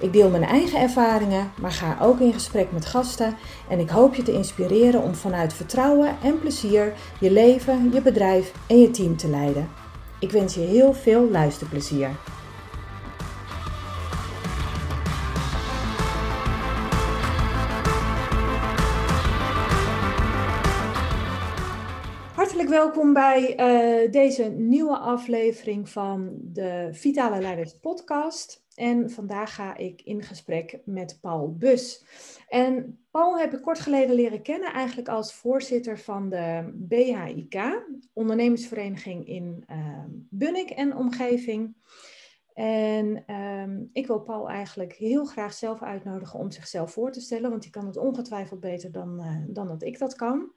Ik deel mijn eigen ervaringen, maar ga ook in gesprek met gasten en ik hoop je te inspireren om vanuit vertrouwen en plezier je leven, je bedrijf en je team te leiden. Ik wens je heel veel luisterplezier. Hartelijk welkom bij uh, deze nieuwe aflevering van de Vitale Leiders Podcast. En vandaag ga ik in gesprek met Paul Bus. En Paul heb ik kort geleden leren kennen, eigenlijk als voorzitter van de BHIK, ondernemersvereniging in uh, Bunnik en omgeving. En uh, ik wil Paul eigenlijk heel graag zelf uitnodigen om zichzelf voor te stellen, want die kan het ongetwijfeld beter dan, uh, dan dat ik dat kan.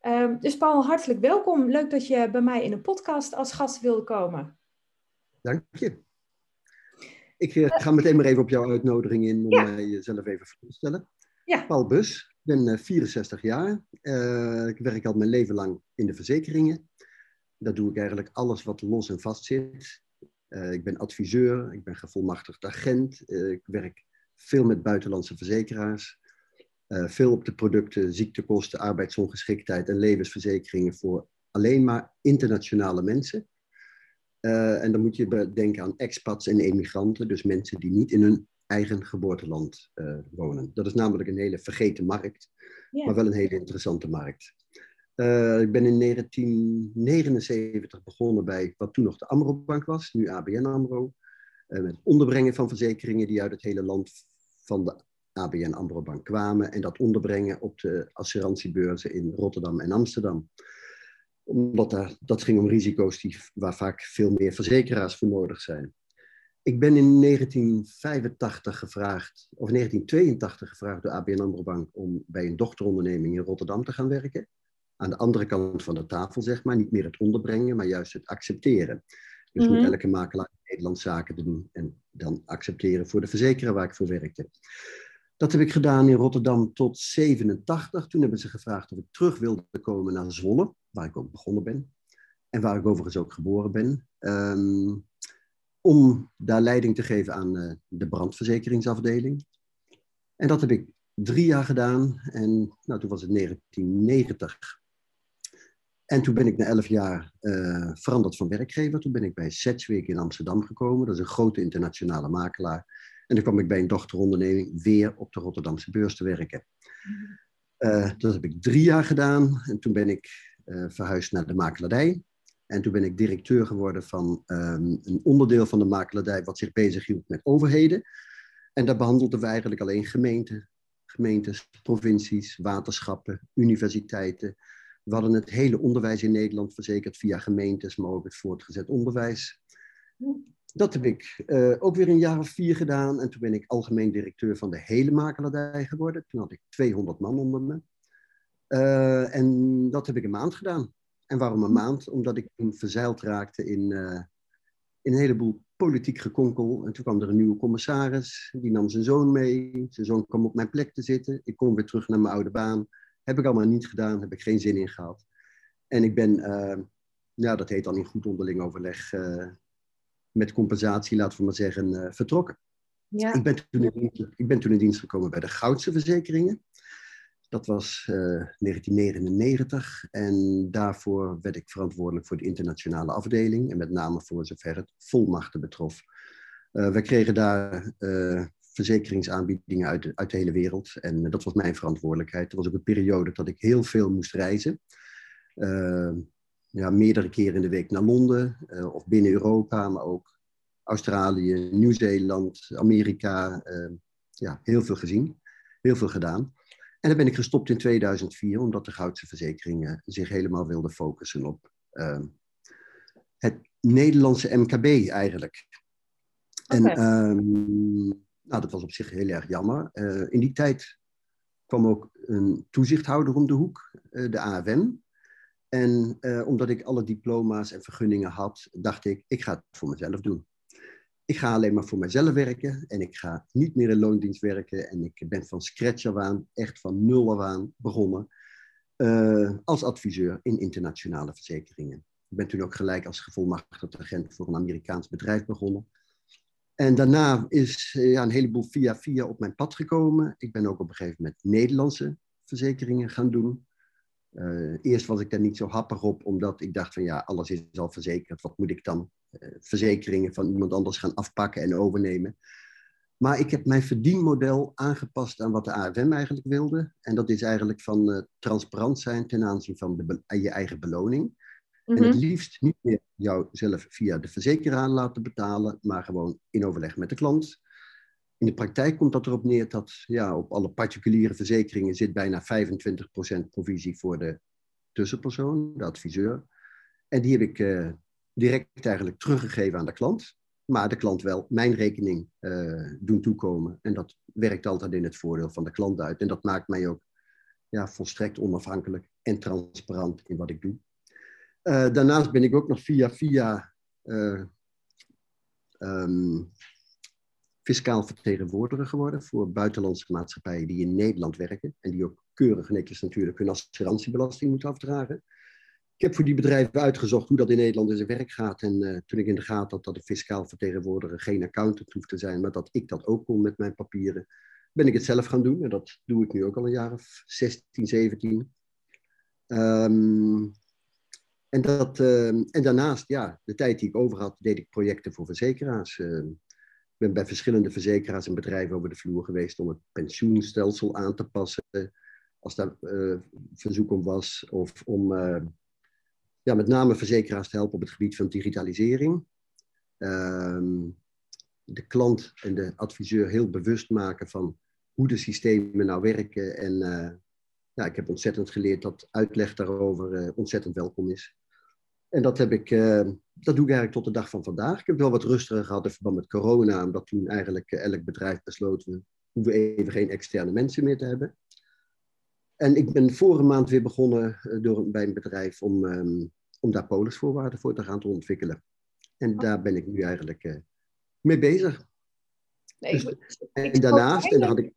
Ehm, dus Paul, hartelijk welkom. Leuk dat je bij mij in een podcast als gast wilde komen. Dank je. Ik uh, ga meteen maar even op jouw uitnodiging in om ja. jezelf even voor te stellen. Ja. Paul Bus, ik ben uh, 64 jaar. Uh, ik werk al mijn leven lang in de verzekeringen. Daar doe ik eigenlijk alles wat los en vast zit. ik ben adviseur, ik ben gevolmachtigd agent. ik werk veel met buitenlandse verzekeraars. veel op de producten, ziektekosten, arbeidsongeschiktheid en levensverzekeringen voor alleen maar internationale mensen. Uh, en dan moet je denken aan expats en emigranten, dus mensen die niet in hun eigen geboorteland uh, wonen. Dat is namelijk een hele vergeten markt, yeah. maar wel een hele interessante markt. Uh, ik ben in 1979 begonnen bij wat toen nog de Amro-bank was, nu ABN AMRO. met onderbrengen van verzekeringen die uit het hele land van de ABN AMRO-bank kwamen. En dat onderbrengen op de assurantiebeurzen in Rotterdam en Amsterdam omdat daar, dat ging om risico's die, waar vaak veel meer verzekeraars voor nodig zijn. Ik ben in 1985 gevraagd, of 1982 gevraagd door ABN AMRO Bank om bij een dochteronderneming in Rotterdam te gaan werken. Aan de andere kant van de tafel, zeg maar. Niet meer het onderbrengen, maar juist het accepteren. Dus mm -hmm. met elke makelaar in Nederland zaken doen en dan accepteren voor de verzekeraar waar ik voor werkte. Dat heb ik gedaan in Rotterdam tot 87. Toen hebben ze gevraagd of ik terug wilde komen naar Zwolle, waar ik ook begonnen ben. En waar ik overigens ook geboren ben. Um, om daar leiding te geven aan uh, de brandverzekeringsafdeling. En dat heb ik drie jaar gedaan. En nou, toen was het 1990. En toen ben ik na elf jaar uh, veranderd van werkgever. Toen ben ik bij Sedgwick in Amsterdam gekomen. Dat is een grote internationale makelaar. En dan kwam ik bij een dochteronderneming weer op de Rotterdamse beurs te werken. Uh, dat heb ik drie jaar gedaan. En toen ben ik uh, verhuisd naar de makelaardij. En toen ben ik directeur geworden van um, een onderdeel van de makelaardij wat zich bezighield met overheden. En daar behandelden we eigenlijk alleen gemeenten, gemeentes, provincies, waterschappen, universiteiten. We hadden het hele onderwijs in Nederland verzekerd via gemeentes, maar ook het voortgezet onderwijs. Dat heb ik uh, ook weer een jaar of vier gedaan. En toen ben ik algemeen directeur van de hele makelaardij geworden. Toen had ik 200 man onder me. Uh, en dat heb ik een maand gedaan. En waarom een maand? Omdat ik toen verzeild raakte in, uh, in een heleboel politiek gekonkel. En toen kwam er een nieuwe commissaris. Die nam zijn zoon mee. Zijn zoon kwam op mijn plek te zitten. Ik kom weer terug naar mijn oude baan. Heb ik allemaal niet gedaan. Heb ik geen zin in gehad. En ik ben, ja, dat heet dan in goed onderling overleg met compensatie, laten we maar zeggen, uh, vertrokken. Ja. Ik, ben toen in, ik ben toen in dienst gekomen bij de Goudse Verzekeringen. Dat was uh, eh, 1999 en daarvoor werd ik verantwoordelijk voor de internationale afdeling en met name voor zover het volmachten betrof. Uh, we kregen daar verzekeringsaanbiedingen uit de, uit de hele wereld en dat was mijn verantwoordelijkheid. Er was ook een periode dat ik heel veel moest reizen ja, meerdere keren in de week naar Londen uh, of binnen Europa, maar ook Australië, Nieuw-Zeeland, Amerika. Uh, ja, heel veel gezien, heel veel gedaan. En dan ben ik gestopt in 2004, omdat de Goudse Verzekeringen zich helemaal wilden focussen op uh, het Nederlandse MKB eigenlijk. Okay. En um, nou, dat was op zich heel erg jammer. in die tijd kwam ook een toezichthouder om de hoek, de AFM. En uh, omdat ik alle diploma's en vergunningen had, dacht ik, ik ga het voor mezelf doen. Ik ga alleen maar voor mezelf werken en ik ga niet meer in loondienst werken. En ik ben van scratch af aan, echt van nul af aan begonnen, uh, als adviseur in internationale verzekeringen. Ik ben toen ook gelijk als gevolmachtigd agent voor een Amerikaans bedrijf begonnen. En daarna is ja, een heleboel via via op mijn pad gekomen. Ik ben ook op een gegeven moment Nederlandse verzekeringen gaan doen. Uh, eerst was ik daar niet zo happig op, omdat ik dacht van ja, alles is al verzekerd. Wat moet ik dan uh, verzekeringen van iemand anders gaan afpakken en overnemen? Maar ik heb mijn verdienmodel aangepast aan wat de AFM eigenlijk wilde. En dat is eigenlijk van uh, transparant zijn ten aanzien van de je eigen beloning. En het mhm. liefst niet meer jouzelf via de verzekeraar laten betalen, maar gewoon in overleg met de klant. In de praktijk komt dat erop neer dat ja, op alle particuliere verzekeringen zit bijna 25% provisie voor de tussenpersoon, de adviseur. En die heb ik uh, direct eigenlijk teruggegeven aan de klant. Maar de klant wel mijn rekening uh, doen toekomen. En dat werkt altijd in het voordeel van de klant uit. En dat maakt mij ook ja, volstrekt onafhankelijk en transparant in wat ik doe. Uh, daarnaast ben ik ook nog via via um, fiscaal vertegenwoordiger geworden voor buitenlandse maatschappijen die in Nederland werken en die ook keurig netjes natuurlijk hun assurantiebelasting moeten afdragen. Ik heb voor die bedrijven uitgezocht hoe dat in Nederland in zijn werk gaat. En uh, toen ik in de gaten had dat de fiscaal vertegenwoordiger geen accountant hoeft te zijn, maar dat ik dat ook kon met mijn papieren, ben ik het zelf gaan doen. En dat doe ik nu ook al een jaar of 16, 17. Um, en, dat, uh, en daarnaast, ja, de tijd die ik over had, deed ik projecten voor verzekeraars. Uh, ik ben bij verschillende verzekeraars en bedrijven over de vloer geweest om het pensioenstelsel aan te passen, als daar uh, verzoek om was, of om uh, ja, met name verzekeraars te helpen op het gebied van digitalisering. Uh, de klant en de adviseur heel bewust maken van hoe de systemen nou werken. En uh, ja, ik heb ontzettend geleerd dat uitleg daarover ontzettend welkom is. En dat, heb ik, uh, dat doe ik eigenlijk tot de dag van vandaag. Ik heb wel wat rustiger gehad in verband met corona, omdat toen eigenlijk uh, elk bedrijf besloot, we hoeven even geen externe mensen meer te hebben. En ik ben vorige maand weer begonnen uh, door, bij een bedrijf om, um, om daar polisvoorwaarden voor te gaan te ontwikkelen. En oh. daar ben ik nu eigenlijk mee bezig. Nee, dus, en daarnaast, en dan had ik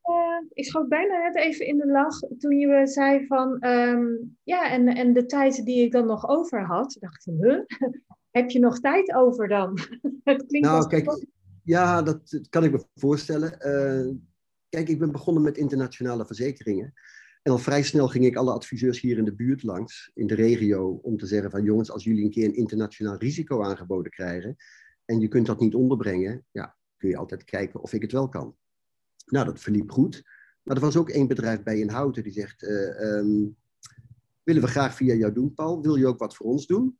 ik schoot bijna net even in de lach toen je zei van, um, ja, en, en de tijd die ik dan nog over had, dacht ik van, huh? heb je nog tijd over dan? het klinkt nou, kijk, ja, dat kan ik me voorstellen. Uh, kijk, ik ben begonnen met internationale verzekeringen. En al vrij snel ging ik alle adviseurs hier in de buurt langs, in de regio, om te zeggen van jongens, als jullie een keer een internationaal risico aangeboden krijgen en je kunt dat niet onderbrengen, ja, kun je altijd kijken of ik het wel kan. Nou, dat verliep goed. Maar er was ook één bedrijf bij in Houten die zegt: uh, um, Willen we graag via jou doen, Paul? Wil je ook wat voor ons doen?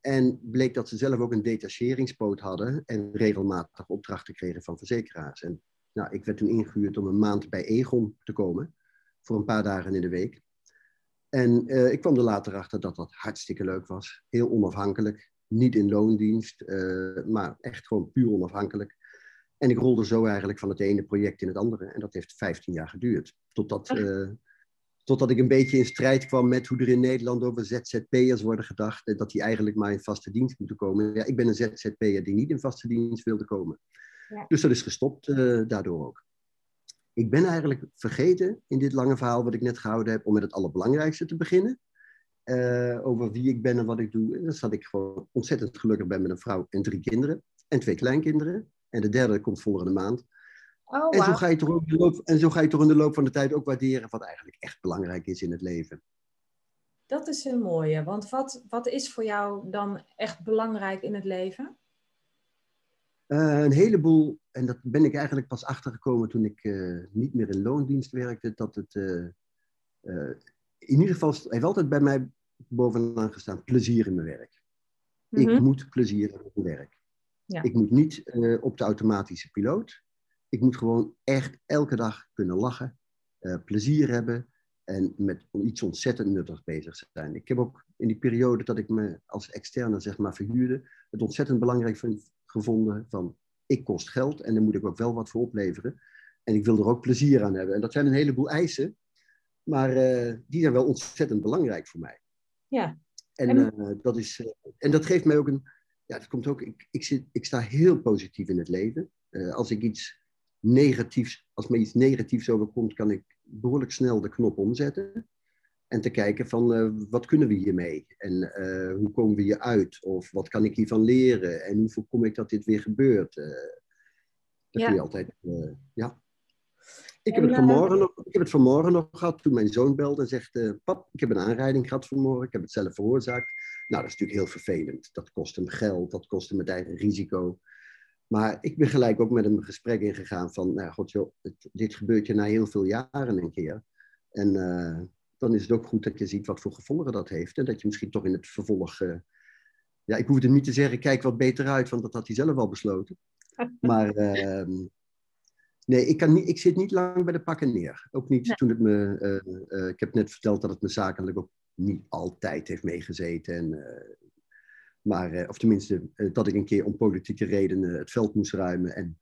En bleek dat ze zelf ook een detacheringspoot hadden en regelmatig opdrachten kregen van verzekeraars. En nou, ik werd toen ingehuurd om een maand bij Egon te komen, voor een paar dagen in de week. En uh, ik kwam er later achter dat dat hartstikke leuk was. Heel onafhankelijk, niet in loondienst, uh, maar echt gewoon puur onafhankelijk. En ik rolde zo eigenlijk van het ene project in het andere. En dat heeft 15 jaar geduurd. Totdat, uh, totdat ik een beetje in strijd kwam met hoe er in Nederland over ZZP'ers worden gedacht. En dat die eigenlijk maar in vaste dienst moeten komen. Ja, ik ben een ZZP'er die niet in vaste dienst wilde komen. Ja. Dus dat is gestopt uh, daardoor ook. Ik ben eigenlijk vergeten in dit lange verhaal wat ik net gehouden heb om met het allerbelangrijkste te beginnen. Uh, over wie ik ben en wat ik doe. En dat ik gewoon ontzettend gelukkig ben met een vrouw en drie kinderen. En twee kleinkinderen. En de derde komt volgende maand. Oh, en, zo ga je toch in de loop, en zo ga je toch in de loop van de tijd ook waarderen wat eigenlijk echt belangrijk is in het leven. Dat is een mooie, want wat, wat is voor jou dan echt belangrijk in het leven? Uh, een heleboel, en dat ben ik eigenlijk pas achtergekomen toen ik uh, niet meer in loondienst werkte, dat het uh, in ieder geval heeft altijd bij mij bovenaan gestaan plezier in mijn werk. Ik mhm. moet plezier in mijn werk. Ja. Ik moet niet uh, op de automatische piloot. Ik moet gewoon echt elke dag kunnen lachen, uh, plezier hebben en met iets ontzettend nuttigs bezig zijn. Ik heb ook in die periode dat ik me als externe zeg maar verhuurde, het ontzettend belangrijk vind, gevonden van ik kost geld en daar moet ik ook wel wat voor opleveren. En ik wil er ook plezier aan hebben. En dat zijn een heleboel eisen, maar uh, die zijn wel ontzettend belangrijk voor mij. Ja. En, en... dat, is, en dat geeft mij ook een. Ja, dat komt ook. Ik, ik, zit, ik sta heel positief in het leven. als ik iets negatiefs, als me iets negatiefs overkomt, kan ik behoorlijk snel de knop omzetten. En te kijken van uh, wat kunnen we hiermee? En uh, hoe komen we hieruit? Of wat kan ik hiervan leren? En hoe voorkom ik dat dit weer gebeurt? Uh, dat ja. kun je altijd, ja. Ik heb, het vanmorgen nog, ik heb het vanmorgen nog gehad toen mijn zoon belde en zegt: Pap, ik heb een aanrijding gehad vanmorgen, ik heb het zelf veroorzaakt. Nou, dat is natuurlijk heel vervelend. Dat kost hem geld, dat kost hem het eigen risico. Maar ik ben gelijk ook met hem een gesprek ingegaan van: Nou, god joh, het, dit gebeurt je na heel veel jaren een keer. En dan is het ook goed dat je ziet wat voor gevolgen dat heeft. En dat je misschien toch in het vervolg. Uh, ja, ik hoef het niet te zeggen, kijk wat beter uit, want dat had hij zelf al besloten. Maar uh, nee, ik, kan niet, ik zit niet lang bij de pakken neer. Ook niet toen het me. Uh, ik heb net verteld dat het me zakelijk ook niet altijd heeft meegezeten. En, maar, of tenminste, dat ik een keer om politieke redenen het veld moest ruimen. En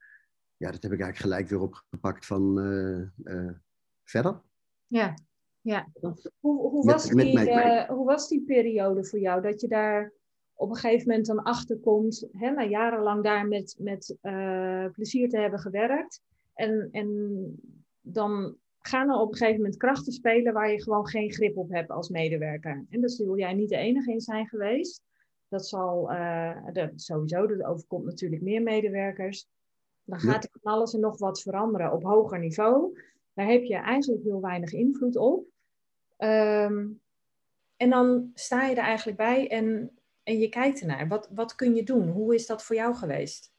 ja, dat heb ik eigenlijk gelijk weer opgepakt van verder. Ja. Ja. Hoe, hoe, was die, eh, hoe was die periode voor jou? Dat je daar op een gegeven moment dan achter komt, hè, na jarenlang daar met, met uh, plezier te hebben gewerkt. En, en dan gaan er op een gegeven moment krachten spelen waar je gewoon geen grip op hebt als medewerker. En daar zul jij niet de enige in zijn geweest. Dat zal uh, dat sowieso, dat overkomt natuurlijk meer medewerkers. Dan gaat er van alles en nog wat veranderen op hoger niveau. Daar heb je eigenlijk heel weinig invloed op. Ehm, en dan sta je er eigenlijk bij en, en je kijkt ernaar. Wat, wat kun je doen? Hoe is dat voor jou geweest?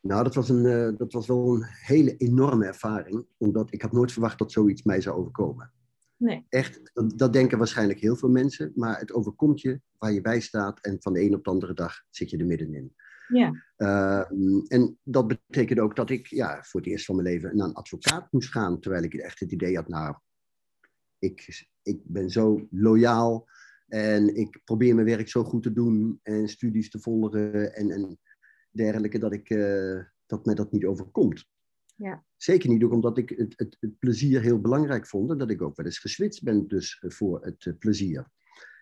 Nou, dat was, een, uh, dat was wel een hele enorme ervaring. Omdat ik had nooit verwacht dat zoiets mij zou overkomen. Nee. Echt, dat, dat, denken waarschijnlijk heel veel mensen. Maar het overkomt je waar je bij staat. En van de een op de andere dag zit je er middenin. Ja. Uh, en dat betekende ook dat ik ja, voor het eerst van mijn leven naar een advocaat moest gaan. Terwijl ik echt het idee had, nou, ik, ik ben zo loyaal en ik probeer mijn werk zo goed te doen en studies te volgen en, en dergelijke, dat, ik, uh, dat mij dat niet overkomt. Ja. Zeker niet ook omdat ik het, het, het, plezier heel belangrijk vond en dat ik ook wel eens geswitst ben dus voor het uh, plezier.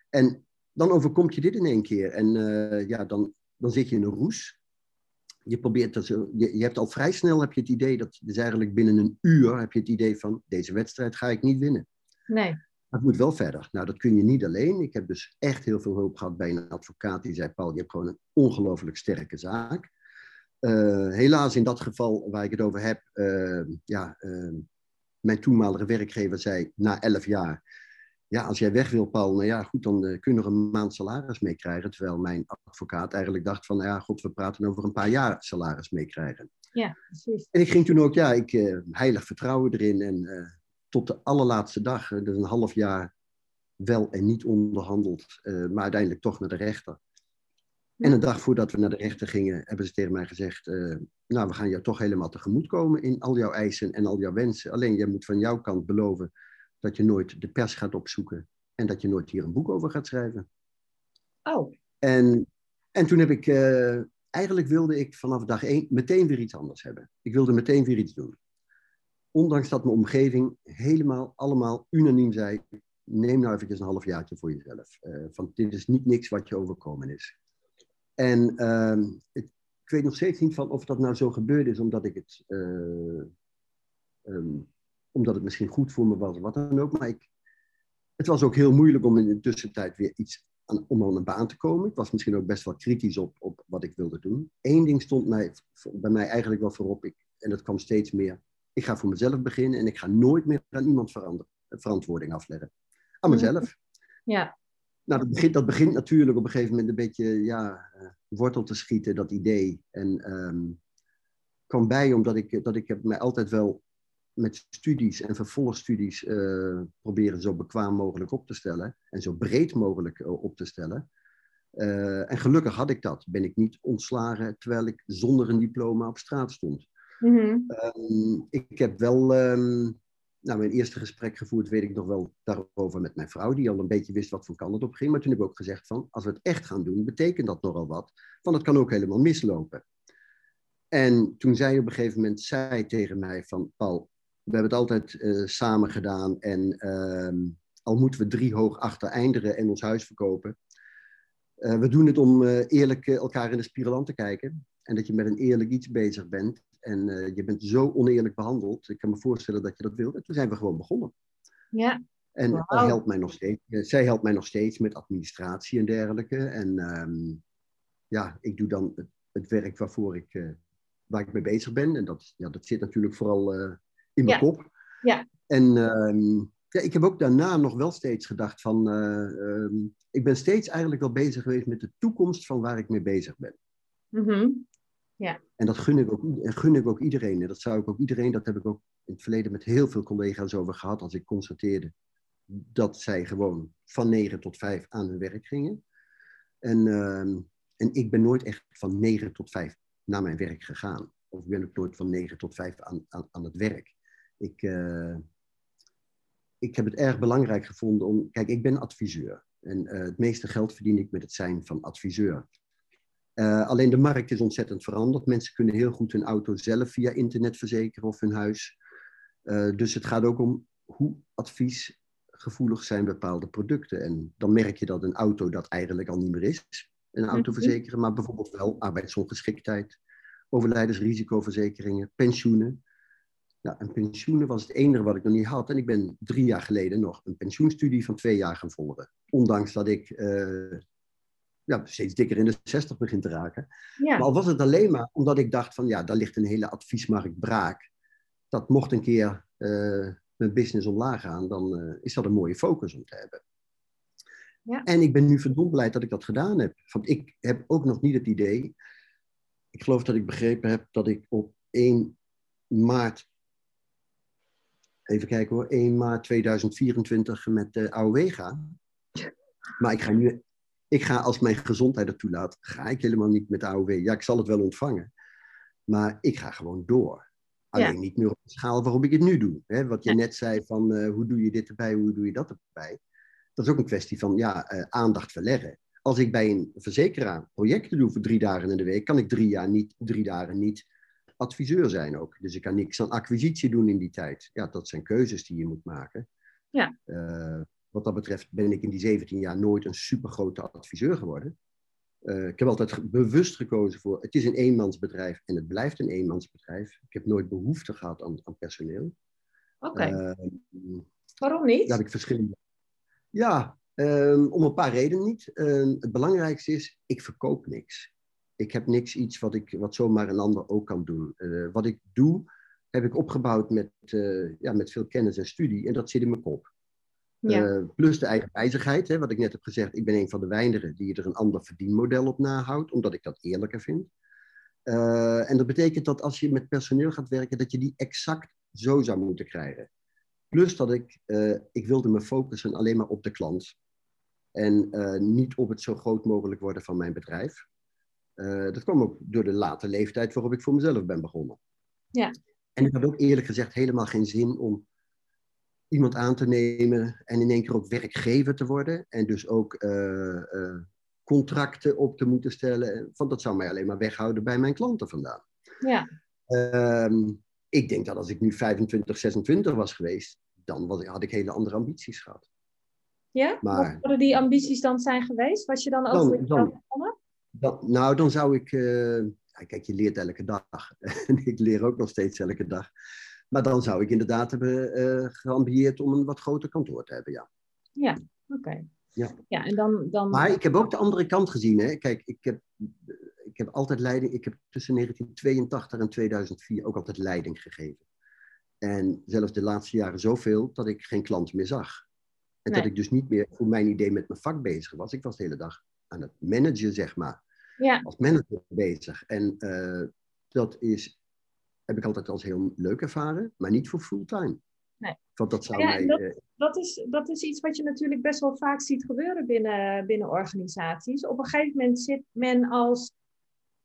En dan overkomt je dit in één keer en uh, ja, dan, dan zit je in een roes. Je, probeert dat zo, je, je hebt al vrij snel heb je het idee dat, dus eigenlijk binnen een uur heb je het idee van deze wedstrijd ga ik niet winnen. Nee. Maar het moet wel verder. Nou, dat kun je niet alleen. Ik heb dus echt heel veel hulp gehad bij een advocaat die zei: Paul, je hebt gewoon een ongelooflijk sterke zaak. Uh, helaas in dat geval waar ik het over heb, uh, ja, uh, mijn toenmalige werkgever zei na elf jaar: Ja, als jij weg wil, Paul, nou ja, goed, dan kun je nog een maand salaris meekrijgen. Terwijl mijn advocaat eigenlijk dacht: van, nou ja, god, we praten over een paar jaar salaris meekrijgen. Ja, precies. En ik ging toen ook, ja, ik heilig vertrouwen erin en tot de allerlaatste dag, dus een half jaar wel en niet onderhandeld, uh, maar uiteindelijk toch naar de rechter. En een dag voordat we naar de rechter gingen, hebben ze tegen mij gezegd: uh, Nou, we gaan jou toch helemaal tegemoetkomen in al jouw eisen en al jouw wensen. Alleen jij moet van jouw kant beloven dat je nooit de pers gaat opzoeken en dat je nooit hier een boek over gaat schrijven. Oh. En, en toen heb ik, uh, eigenlijk wilde ik vanaf dag één meteen weer iets anders hebben. Ik wilde meteen weer iets doen ondanks dat mijn omgeving helemaal allemaal unaniem zei, neem nou eventjes een halfjaartje voor jezelf. Uh, van dit is niet niks wat je overkomen is. En uh, ik weet nog steeds niet van of dat nou zo gebeurd is omdat ik het, uh, um, omdat het misschien goed voor me was, wat dan ook. Maar ik, het was ook heel moeilijk om in de tussentijd weer iets aan, om aan een baan te komen. Ik was misschien ook best wel kritisch op, op wat ik wilde doen. Eén ding stond bij mij eigenlijk wel voorop, ik, en dat kwam steeds meer ik ga voor mezelf beginnen en ik ga nooit meer aan iemand verantwoording afleggen. Aan mezelf. Ja. Nou, dat begint, dat begint natuurlijk op een gegeven moment een beetje ja, uh, wortel te schieten, dat idee. En um, kwam bij omdat ik, dat ik heb mij altijd wel met studies en vervolgstudies uh, proberen zo bekwaam mogelijk op te stellen. En zo breed mogelijk uh, op te stellen. Uh, en gelukkig had ik dat. Ben ik niet ontslagen terwijl ik zonder een diploma op straat stond. Mhm. Ehm, ik heb wel um, nou, mijn eerste gesprek gevoerd, weet ik nog wel, daarover met mijn vrouw, die al een beetje wist wat voor kant het op ging. Maar toen heb ik ook gezegd van, als we het echt gaan doen, betekent dat nogal wat. Van, het kan ook helemaal mislopen. En toen zij op een gegeven moment zei tegen mij van, Paul, we hebben het altijd uh, samen gedaan en uh, al moeten we drie hoog achter einderen en ons huis verkopen. Uh, we doen het om uh, eerlijk elkaar in de spiegel aan te kijken. En dat je met een eerlijk iets bezig bent. En je bent zo oneerlijk behandeld. Ik kan me voorstellen dat je dat wilt. En toen zijn we gewoon begonnen. Ja. En wow. helpt mij nog steeds. zij helpt mij nog steeds met administratie en dergelijke. En ehm, ja, ik doe dan het, het werk waarvoor ik, waar ik mee bezig ben. En dat, ja, dat zit natuurlijk vooral in mijn kop. Ja. En ehm, ja, ik heb ook daarna nog wel steeds gedacht van, um, ik ben steeds eigenlijk wel bezig geweest met de toekomst van waar ik mee bezig ben. Mm ja. En dat gun ik, ook, gun ik ook iedereen. En dat zou ik ook iedereen, dat heb ik ook in het verleden met heel veel collega's over gehad, als ik constateerde dat zij gewoon van 9 tot 5 aan hun werk gingen. En, uh, en ik ben nooit echt van 9 tot 5 naar mijn werk gegaan. Of ik ben ook nooit van 9 tot 5 aan, aan, het werk. Ik, uh, ik heb het erg belangrijk gevonden om. Kijk, ik ben adviseur. En uh, het meeste geld verdien ik met het zijn van adviseur. Uh, alleen de markt is ontzettend veranderd. Mensen kunnen heel goed hun auto zelf via internet verzekeren of hun huis. Uh, dus het gaat ook om hoe adviesgevoelig zijn bepaalde producten. En dan merk je dat een auto dat eigenlijk al niet meer is. Een auto mhm. verzekeren, maar bijvoorbeeld wel arbeidsongeschiktheid, overlijdensrisicoverzekeringen, pensioenen. Nou, en pensioenen was het enige wat ik nog niet had. En ik ben drie jaar geleden nog een pensioenstudie van twee jaar gaan volgen. Ondanks dat ik uh, ja, steeds dikker in de 60 begin te raken. Ja. Maar al was het alleen maar omdat ik dacht van ja, daar ligt een hele adviesmarkt braak. Dat mocht een keer uh, mijn business omlaag gaan, dan uh, is dat een mooie focus om te hebben. Ja. En ik ben nu verdomd blij dat ik dat gedaan heb. Want ik heb ook nog niet het idee. Ik geloof dat ik begrepen heb dat ik op 1 maart even kijken hoor, 1 maart 2024 met de AOW gaan. Maar ik ga nu, ik ga als mijn gezondheid het toelaat, ga ik helemaal niet met de AOW. Ja, ik zal het wel ontvangen. Maar ik ga gewoon door. Alleen niet meer op de schaal waarop ik het nu doe. Hè? Wat je net zei van uh, hoe doe je dit erbij, hoe doe je dat erbij. Dat is ook een kwestie van ja, uh, aandacht verleggen. Als ik bij een verzekeraar projecten doe voor drie dagen in de week, kan ik drie, jaar niet, drie dagen niet adviseur zijn ook. Dus ik kan niks aan acquisitie doen in die tijd. Ja, dat zijn keuzes die je moet maken. Ja. Uh, wat dat betreft ben ik in die 17 jaar nooit een supergrote adviseur geworden. Uh, ik heb altijd bewust gekozen voor, het is een eenmansbedrijf en het blijft een eenmansbedrijf. Ik heb nooit behoefte gehad aan, aan personeel. Oké. Okay. Uh, Waarom niet? Daar heb ik verschillende. Ja, um, om een paar redenen niet. Uh, het belangrijkste is, ik verkoop niks ik heb niks iets wat, ik, wat zomaar een ander ook kan doen. Uh, wat ik doe, heb ik opgebouwd met, uh, ja, met veel kennis en studie en dat zit in mijn kop. Ja. Uh, plus de eigen wijzigheid, hè, wat ik net heb gezegd. Ik ben een van de weinigen die er een ander verdienmodel op nahoudt, omdat ik dat eerlijker vind. en dat betekent dat als je met personeel gaat werken, dat je die exact zo zou moeten krijgen. Plus dat ik, ik wilde me focussen alleen maar op de klant. En niet op het zo groot mogelijk worden van mijn bedrijf. Dat kwam ook door de late leeftijd waarop ik voor mezelf ben begonnen. Ja. En ik had ook eerlijk gezegd helemaal geen zin om iemand aan te nemen en in één keer ook werkgever te worden. En dus ook uh, uh, contracten op te moeten stellen. Want dat zou mij alleen maar weghouden bij mijn klanten vandaan. Ja. Ehm, ik denk dat als ik nu 25, 26 was geweest, dan was, had ik hele andere ambities gehad. Ja? Maar, Wat zouden die ambities dan zijn geweest? Was je dan ook dan, dan, begonnen? nou, dan zou ik. Uh, kijk, je leert elke dag. en ik leer ook nog steeds elke dag. Maar dan zou ik inderdaad hebben uh, geambieerd om een wat groter kantoor te hebben, ja. Ja, oké. Ja. ja, en dan, dan... Maar ik heb ook de andere kant gezien. Hè. Kijk, ik heb, ik heb altijd leiding. Ik heb tussen 1982 en 2004 ook altijd leiding gegeven. En zelfs de laatste jaren zoveel dat ik geen klant meer zag. En dat ik dus niet meer voor mijn idee met mijn vak bezig was. Ik was de hele dag aan het managen, zeg maar ja. als manager bezig. En uh, dat is, heb ik altijd als heel leuk ervaren, maar niet voor fulltime. Nee. Want dat zou ja, mij... Dat, uh, dat, is, dat is iets wat je natuurlijk best wel vaak ziet gebeuren binnen, binnen organisaties. Op een gegeven moment zit men als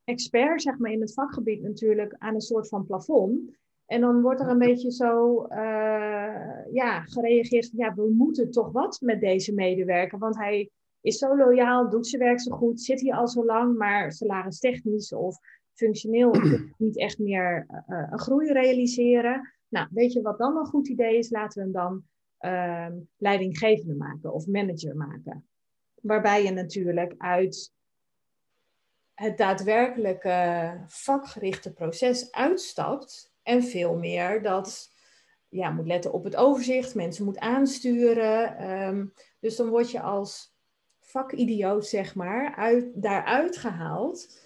expert, zeg maar, in het vakgebied natuurlijk aan een soort van plafond. En dan wordt er een beetje zo uh, ja, gereageerd, ja, we moeten toch wat met deze medewerker, want hij is zo loyaal, doet zijn werk zo goed, zit hier al zo lang, maar salaristechnisch of functioneel niet echt meer uh, een groei realiseren. Nou, weet je wat dan een goed idee is? Laten we hem dan ehm, leidinggevende maken of manager maken. Waarbij je natuurlijk uit het daadwerkelijke vakgerichte proces uitstapt en veel meer dat ja, moet letten op het overzicht, mensen moet aansturen. Ehm, dus dan word je als vakidioot, zeg maar, uit, daaruit gehaald.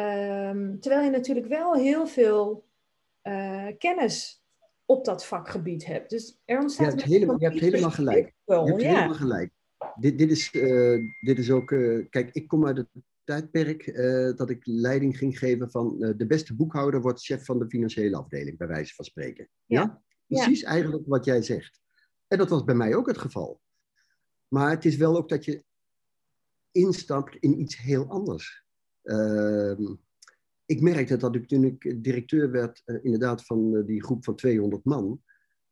Ehm, terwijl je natuurlijk wel heel veel uh, kennis op dat vakgebied hebt. Dus er ontstaat... Je hebt, helemaal, je hebt helemaal gelijk. Je hebt helemaal gelijk. Dit, dit, is, uh, dit is ook... Uh, kijk, ik kom uit het tijdperk dat ik leiding ging geven van... de beste boekhouder wordt chef van de financiële afdeling, bij wijze van spreken. ja? Precies eigenlijk wat jij zegt. En dat was bij mij ook het geval. Maar het is wel ook dat je instapt in iets heel anders. Uh, ik merkte dat ik toen ik directeur werd, uh, inderdaad van uh, die groep van 200 man,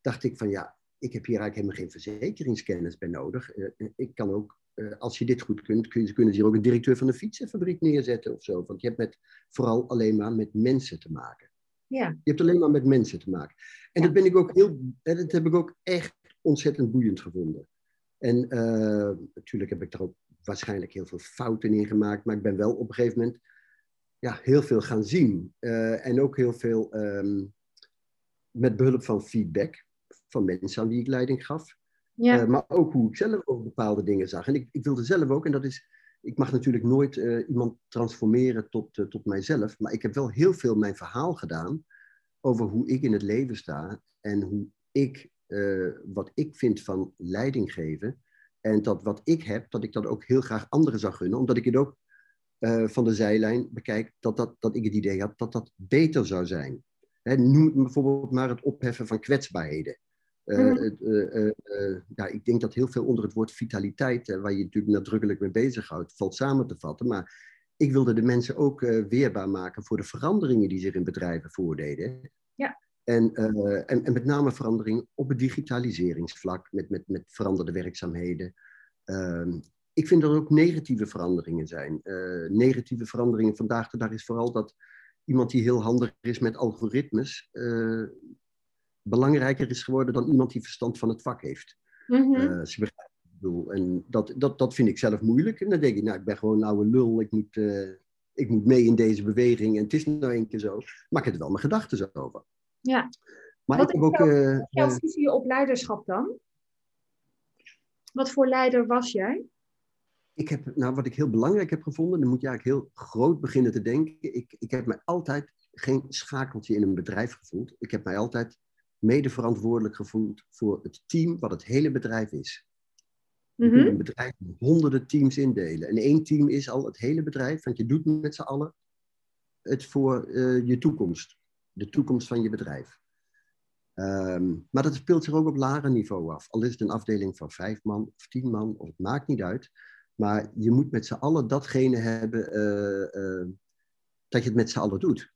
dacht ik van ja, ik heb hier eigenlijk helemaal geen verzekeringskennis bij nodig. Uh, ik kan ook, als je dit goed kunt, kun je, kunnen ze hier ook een directeur van een fietsenfabriek neerzetten of zo. Want je hebt met, vooral alleen maar met mensen te maken. Ja. Je hebt alleen maar met mensen te maken. En dat ben ik ook heel, dat heb ik ook echt ontzettend boeiend gevonden. En uh, natuurlijk heb ik er ook waarschijnlijk heel veel fouten in gemaakt, maar ik ben wel op een gegeven moment ja, heel veel gaan zien. Uh, en ook heel veel um, met behulp van feedback van mensen aan wie ik leiding gaf. Ja. Uh, maar ook hoe ik zelf over bepaalde dingen zag. En ik, ik wilde zelf ook, en dat is, ik mag natuurlijk nooit iemand transformeren tot, tot mijzelf, maar ik heb wel heel veel mijn verhaal gedaan over hoe ik in het leven sta en hoe ik, wat ik vind van leiding geven. En dat wat ik heb, dat ik dat ook heel graag anderen zou gunnen, omdat ik het ook uh, van de zijlijn bekijk, dat, dat, dat ik het idee had dat dat beter zou zijn. Hè, noem bijvoorbeeld maar het opheffen van kwetsbaarheden. Uh, ja, ik denk dat heel veel onder het woord vitaliteit, waar je natuurlijk nadrukkelijk mee bezighoudt, valt samen te vatten. Maar ik wilde de mensen ook weerbaar maken voor de veranderingen die zich in bedrijven voordeden. En, uh, en, en, met name verandering op het digitaliseringsvlak, met, met, met veranderde werkzaamheden. Uh, ik vind dat er ook negatieve veranderingen zijn. Uh, negatieve veranderingen vandaag de dag is vooral dat iemand die heel handig is met algoritmes, belangrijker is geworden dan iemand die verstand van het vak heeft. Mm -hmm. ze en dat, dat, dat vind ik zelf moeilijk. En dan denk ik, nou, ik ben gewoon een oude lul. Ik moet, ik moet mee in deze beweging. En het is nou een keer zo. Maar ik heb er wel mijn gedachten over. Ja. Maar Wat ik heb ook... Jouw, uh, jouw visie op leiderschap dan? Wat voor leider was jij? Ik heb, nou, wat ik heel belangrijk heb gevonden, dan moet je eigenlijk heel groot beginnen te denken. Ik, ik heb mij altijd geen schakeltje in een bedrijf gevoeld. Ik heb mij altijd mede verantwoordelijk gevoeld voor het team wat het hele bedrijf is. Mm -hmm. een bedrijf honderden teams indelen. En één team is al het hele bedrijf, want je doet met z'n allen het voor uh, je toekomst. De toekomst van je bedrijf. Um, maar dat speelt zich ook op lager niveau af. Al is het een afdeling van vijf man of tien man, of het maakt niet uit. Maar je moet met z'n allen datgene hebben uh, uh, dat je het met z'n allen doet.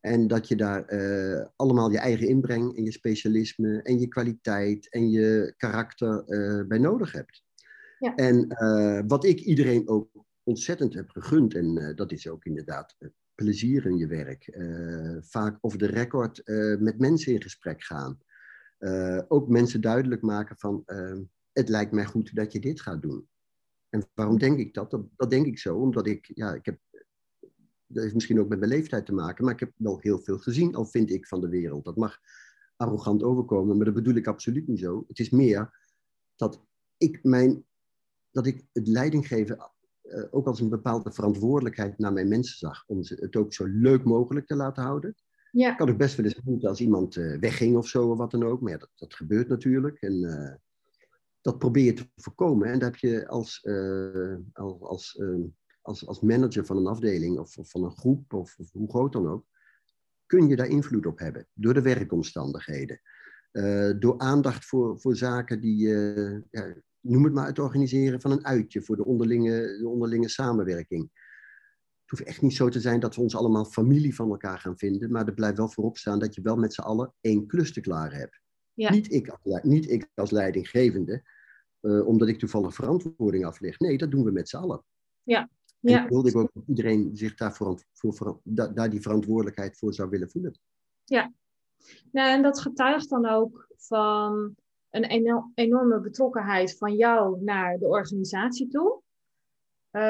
En dat je daar allemaal je eigen inbreng en je specialisme en je kwaliteit en je karakter bij nodig hebt. Ja. En wat ik iedereen ook ontzettend heb gegund, en dat is ook inderdaad plezier in je werk. Uh, vaak over de record met mensen in gesprek gaan. ook mensen duidelijk maken van, het lijkt mij goed dat je dit gaat doen. En waarom denk ik dat? dat? Dat denk ik zo, omdat ik, ja, ik heb, dat heeft misschien ook met mijn leeftijd te maken, maar ik heb wel heel veel gezien, al vind ik, van de wereld. Dat mag arrogant overkomen, maar dat bedoel ik absoluut niet zo. Het is meer dat ik mijn dat ik het leidinggeven uh, ook als een bepaalde verantwoordelijkheid naar mijn mensen zag. Om het ook zo leuk mogelijk te laten houden. Ja. Ik had ook best wel eens moeten als iemand uh, wegging of zo of wat dan ook. Maar ja, dat, dat gebeurt natuurlijk. En uh, dat probeer je te voorkomen. En daar heb je als, als, als, als, als manager van een afdeling of, of van een groep of, of, hoe groot dan ook. Kun je daar invloed op hebben door de werkomstandigheden. door aandacht voor, voor zaken die, ja, noem het maar, het organiseren van een uitje voor de onderlinge, de onderlinge samenwerking. Het hoeft echt niet zo te zijn dat we ons allemaal familie van elkaar gaan vinden, maar er blijft wel voorop staan dat je wel met z'n allen één klus te klaar hebt. Ja. Niet, ik, niet ik als leidinggevende, uh, omdat ik toevallig verantwoording afleg. Nee, dat doen we met z'n allen. Ja. ja. En wilde ik ook dat iedereen zich daar, voor, voor, daar die verantwoordelijkheid voor zou willen voelen. Ja, nou, en dat getuigt dan ook van een enorme betrokkenheid van jou naar de organisatie toe. Uh,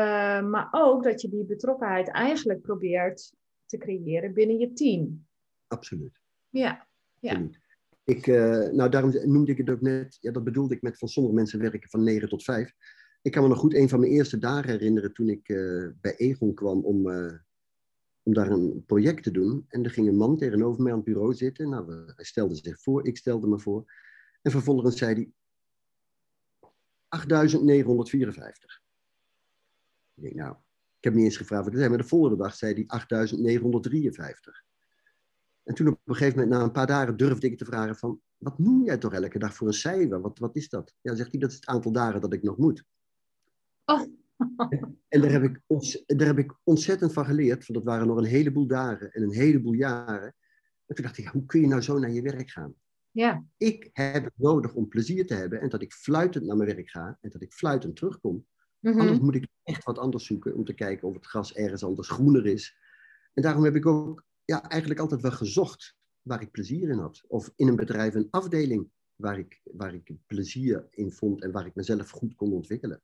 maar ook dat je die betrokkenheid eigenlijk probeert te creëren binnen je team. Absoluut. Ja. ja. Ik, uh, nou, daarom noemde ik het ook net, ja, dat bedoelde ik met van sommige mensen werken van 9 tot 5. Ik kan me nog goed een van mijn eerste dagen herinneren toen ik uh, bij Egon kwam om, om daar een project te doen. En er ging een man tegenover mij aan het bureau zitten. Nou, hij stelde zich voor, ik stelde me voor. En vervolgens zei hij 8954. Ik denk, nou, ik heb niet eens gevraagd wat het zei, maar de volgende dag zei hij 8953. En toen op een gegeven moment, na een paar dagen, durfde ik te vragen van, wat noem jij toch elke dag voor een cijfer? Wat, wat is dat? Ja, zegt hij, dat is het aantal dagen dat ik nog moet. Oh. En daar heb, ik daar heb ik ontzettend van geleerd, want dat waren nog een heleboel dagen en een heleboel jaren. En toen dacht ik, hoe kun je nou zo naar je werk gaan? Ja. Ik heb het nodig om plezier te hebben en dat ik fluitend naar mijn werk ga en dat ik fluitend terugkom. Mm Anders moet ik echt wat anders zoeken om te kijken of het gras ergens anders groener is. En daarom heb ik ook ja, eigenlijk altijd wel gezocht waar ik plezier in had. Of in een bedrijf een afdeling waar ik, waar ik plezier in vond en waar ik mezelf goed kon ontwikkelen.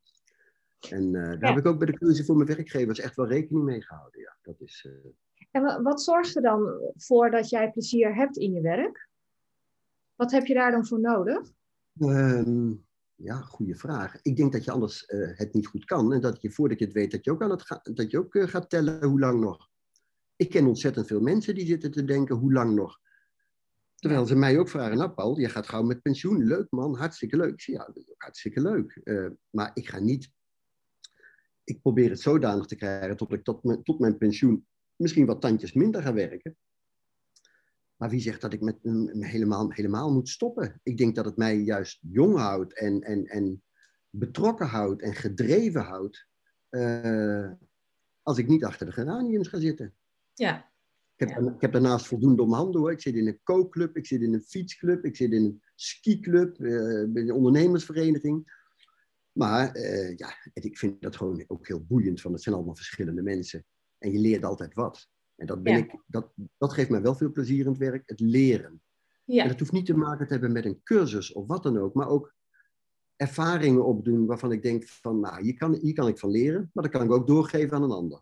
En uh, daar heb ik ook bij de keuze voor mijn werkgevers echt wel rekening mee gehouden. Ja, dat is, uh... En wat zorgt er dan voor dat jij plezier hebt in je werk? Wat heb je daar dan voor nodig? Um, ja, goede vraag. Ik denk dat je anders uh, het niet goed kan. En dat je voordat je het weet, dat je ook, aan het dat je ook gaat tellen hoe lang nog. Ik ken ontzettend veel mensen die zitten te denken, hoe lang nog? Terwijl ze mij ook vragen, nou Paul, je gaat gauw met pensioen. Leuk man, hartstikke leuk. Ja, hartstikke leuk. Uh, maar ik ga niet... Ik probeer het zodanig te krijgen tot ik tot mijn, tot mijn pensioen misschien wat tandjes minder ga werken. Maar wie zegt dat ik met me helemaal, helemaal moet stoppen? Ik denk dat het mij juist jong houdt en, en, en betrokken houdt en gedreven houdt. Uh, als ik niet achter de geraniums ga zitten. Ja. Ik heb, ik heb daarnaast voldoende om handen hoor. Ik zit in een kookclub, ik zit in een fietsclub, ik zit in een skiclub, uh, bij een ondernemersvereniging. Maar uh, ja, ik vind dat gewoon ook heel boeiend, van het zijn allemaal verschillende mensen. En je leert altijd wat. En dat, ben ik, dat, dat geeft mij wel veel plezier in het werk, het leren. Ja. En dat hoeft niet te maken te hebben met een cursus of wat dan ook, maar ook ervaringen opdoen waarvan ik denk van, nou, hier kan, hier kan ik van leren, maar dat kan ik ook doorgeven aan een ander.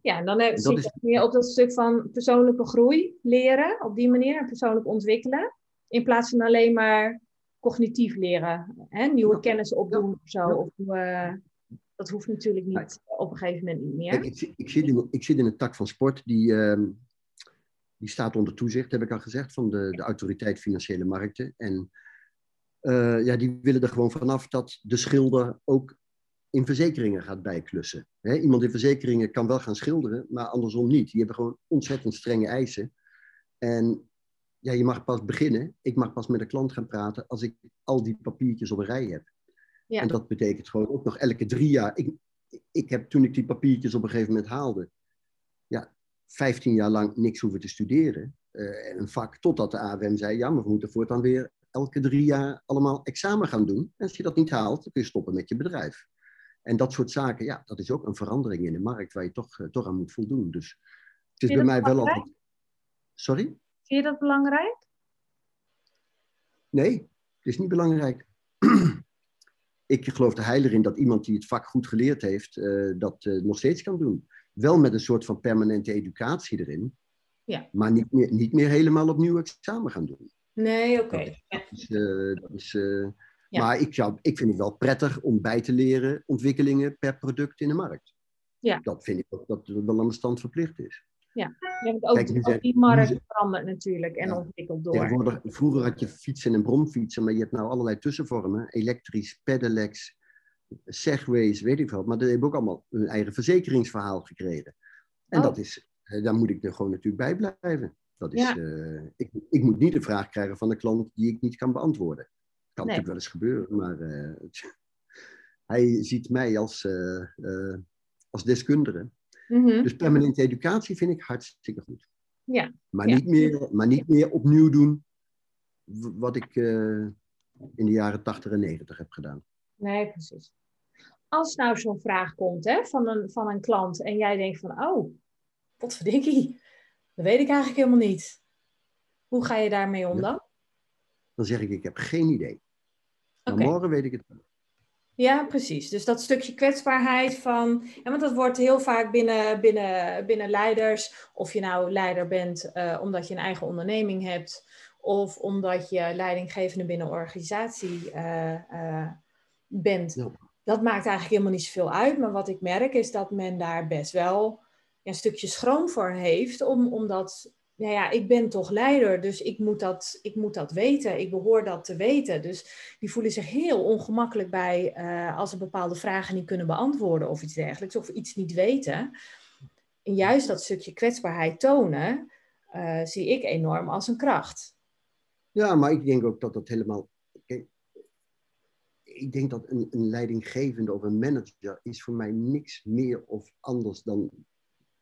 Ja, en dan heb, zit je meer op dat stuk van persoonlijke groei, leren, op die manier, en persoonlijk ontwikkelen, in plaats van alleen maar cognitief leren, hè? nieuwe kennis opdoen of zo. Of, uh, dat hoeft natuurlijk niet op een gegeven moment niet meer. ik, ik, zit in, ik zit in een tak van sport die, uh, die staat onder toezicht, heb ik al gezegd, van de, de autoriteit financiële markten. En uh, ja, die willen er gewoon vanaf dat de schilder ook in verzekeringen gaat bijklussen. He, iemand in verzekeringen kan wel gaan schilderen, maar andersom niet. Die hebben gewoon ontzettend strenge eisen. En ja, je mag pas beginnen. Ik mag pas met de klant gaan praten als ik al die papiertjes op een rij heb. Ja. En dat betekent gewoon ook nog elke drie jaar. Ik, ik heb toen ik die papiertjes op een gegeven moment haalde, ja, 15 jaar lang niks hoeven te studeren. Uh, een vak, totdat de AWM zei, ja, maar we moeten voortaan weer elke drie jaar allemaal examen gaan doen. En als je dat niet haalt, dan kun je stoppen met je bedrijf. En dat soort zaken, ja, dat is ook een verandering in de markt waar je toch, uh, toch aan moet voldoen. Dus het is bij mij wel altijd. Sorry? Vind je dat belangrijk? Nee, het is niet belangrijk. ik geloof er heilig in dat iemand die het vak goed geleerd heeft, uh, dat uh, nog steeds kan doen. Wel met een soort van permanente educatie erin. Ja. Maar niet meer, niet meer helemaal opnieuw examen gaan doen. Nee, oké. Okay. Uh, ja. Maar ik, zou, ik vind het wel prettig om bij te leren ontwikkelingen per product in de markt. Ja. Dat vind ik ook dat het wel aan de stand verplicht is. Ja, ja ook, Kijk, ook die markt verandert natuurlijk en ja. ontwikkelt door. vroeger had je fietsen en bromfietsen, maar je hebt nou allerlei tussenvormen. Elektrisch, pedelecs, segways, weet ik wat. Maar die hebben ook allemaal hun eigen verzekeringsverhaal gekregen. En oh. dat is, eh, daar moet ik er gewoon natuurlijk bij blijven. Dat is, ja. uh, ik, ik moet niet de vraag krijgen van de klant die ik niet kan beantwoorden kan natuurlijk wel eens gebeuren, maar uh, hij ziet mij als, uh, als deskundige. Mm -hmm. Dus permanente educatie vind ik hartstikke goed. Ja. Maar, ja. Niet, meer, maar niet meer opnieuw doen wat ik in de jaren 80 en 90 heb gedaan. Nee, precies. Als nou zo'n vraag komt hè, van, een, van een klant en jij denkt van, oh, wat verdikkie, dat weet ik eigenlijk helemaal niet. Hoe ga je daarmee om dan? dan zeg ik, ik heb geen idee. Maar morgen weet ik het wel. Ja, precies. Dus dat stukje kwetsbaarheid van. Ja, want dat wordt heel vaak binnen, binnen, binnen leiders. Of je nou leider bent uh, omdat je een eigen onderneming hebt. Of omdat je leidinggevende binnen een organisatie uh, uh, bent. Dat maakt eigenlijk helemaal niet zoveel uit. Maar wat ik merk is dat men daar best wel een stukje schroom voor heeft. Om, om dat nou ja, ik ben toch leider, dus ik moet, dat, ik moet dat weten. Ik behoor dat te weten. Dus die voelen zich heel ongemakkelijk bij uh, als ze bepaalde vragen niet kunnen beantwoorden of iets dergelijks, of iets niet weten. En juist dat stukje kwetsbaarheid tonen, uh, zie ik enorm als een kracht. Ja, maar ik denk ook dat dat helemaal. Ik denk dat een, een leidinggevende of een manager is voor mij niks meer of anders dan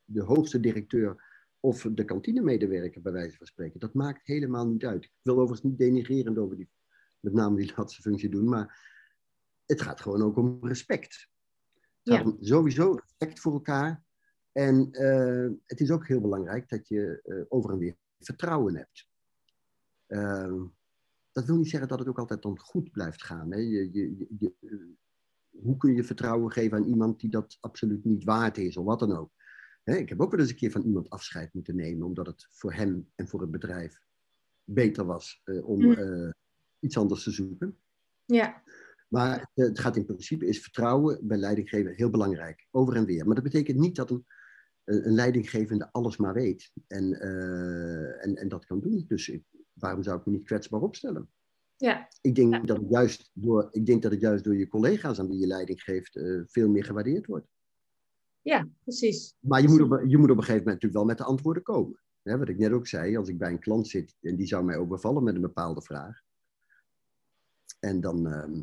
de hoogste directeur of de kantinemedewerker, bij wijze van spreken. Dat maakt helemaal niet uit. Ik wil overigens niet denigrerend over die, met name die laatste functie doen, maar het gaat gewoon ook om respect. Om sowieso respect voor elkaar. En uh, het is ook heel belangrijk dat je uh, over en weer vertrouwen hebt. Uh, dat wil niet zeggen dat het ook altijd dan goed blijft gaan. Hè? Je, je, je, hoe kun je vertrouwen geven aan iemand die dat absoluut niet waard is, of wat dan ook? Ik heb ook wel eens een keer van iemand afscheid moeten nemen, omdat het voor hem en voor het bedrijf beter was uh, om uh, iets anders te zoeken. Ja. Maar het gaat in principe, is vertrouwen bij leidinggeven heel belangrijk, over en weer. Maar dat betekent niet dat een, een leidinggevende alles maar weet en, en, en dat kan doen. Dus waarom zou ik me niet kwetsbaar opstellen? Ja. Ik, denk Dat het juist door, ik denk dat het juist door je collega's aan wie je leiding geeft veel meer gewaardeerd wordt. Ja, precies. Maar je moet, op, je moet op een gegeven moment natuurlijk wel met de antwoorden komen. wat ik net ook zei, als ik bij een klant zit en die zou mij overvallen met een bepaalde vraag. En dan, ehm,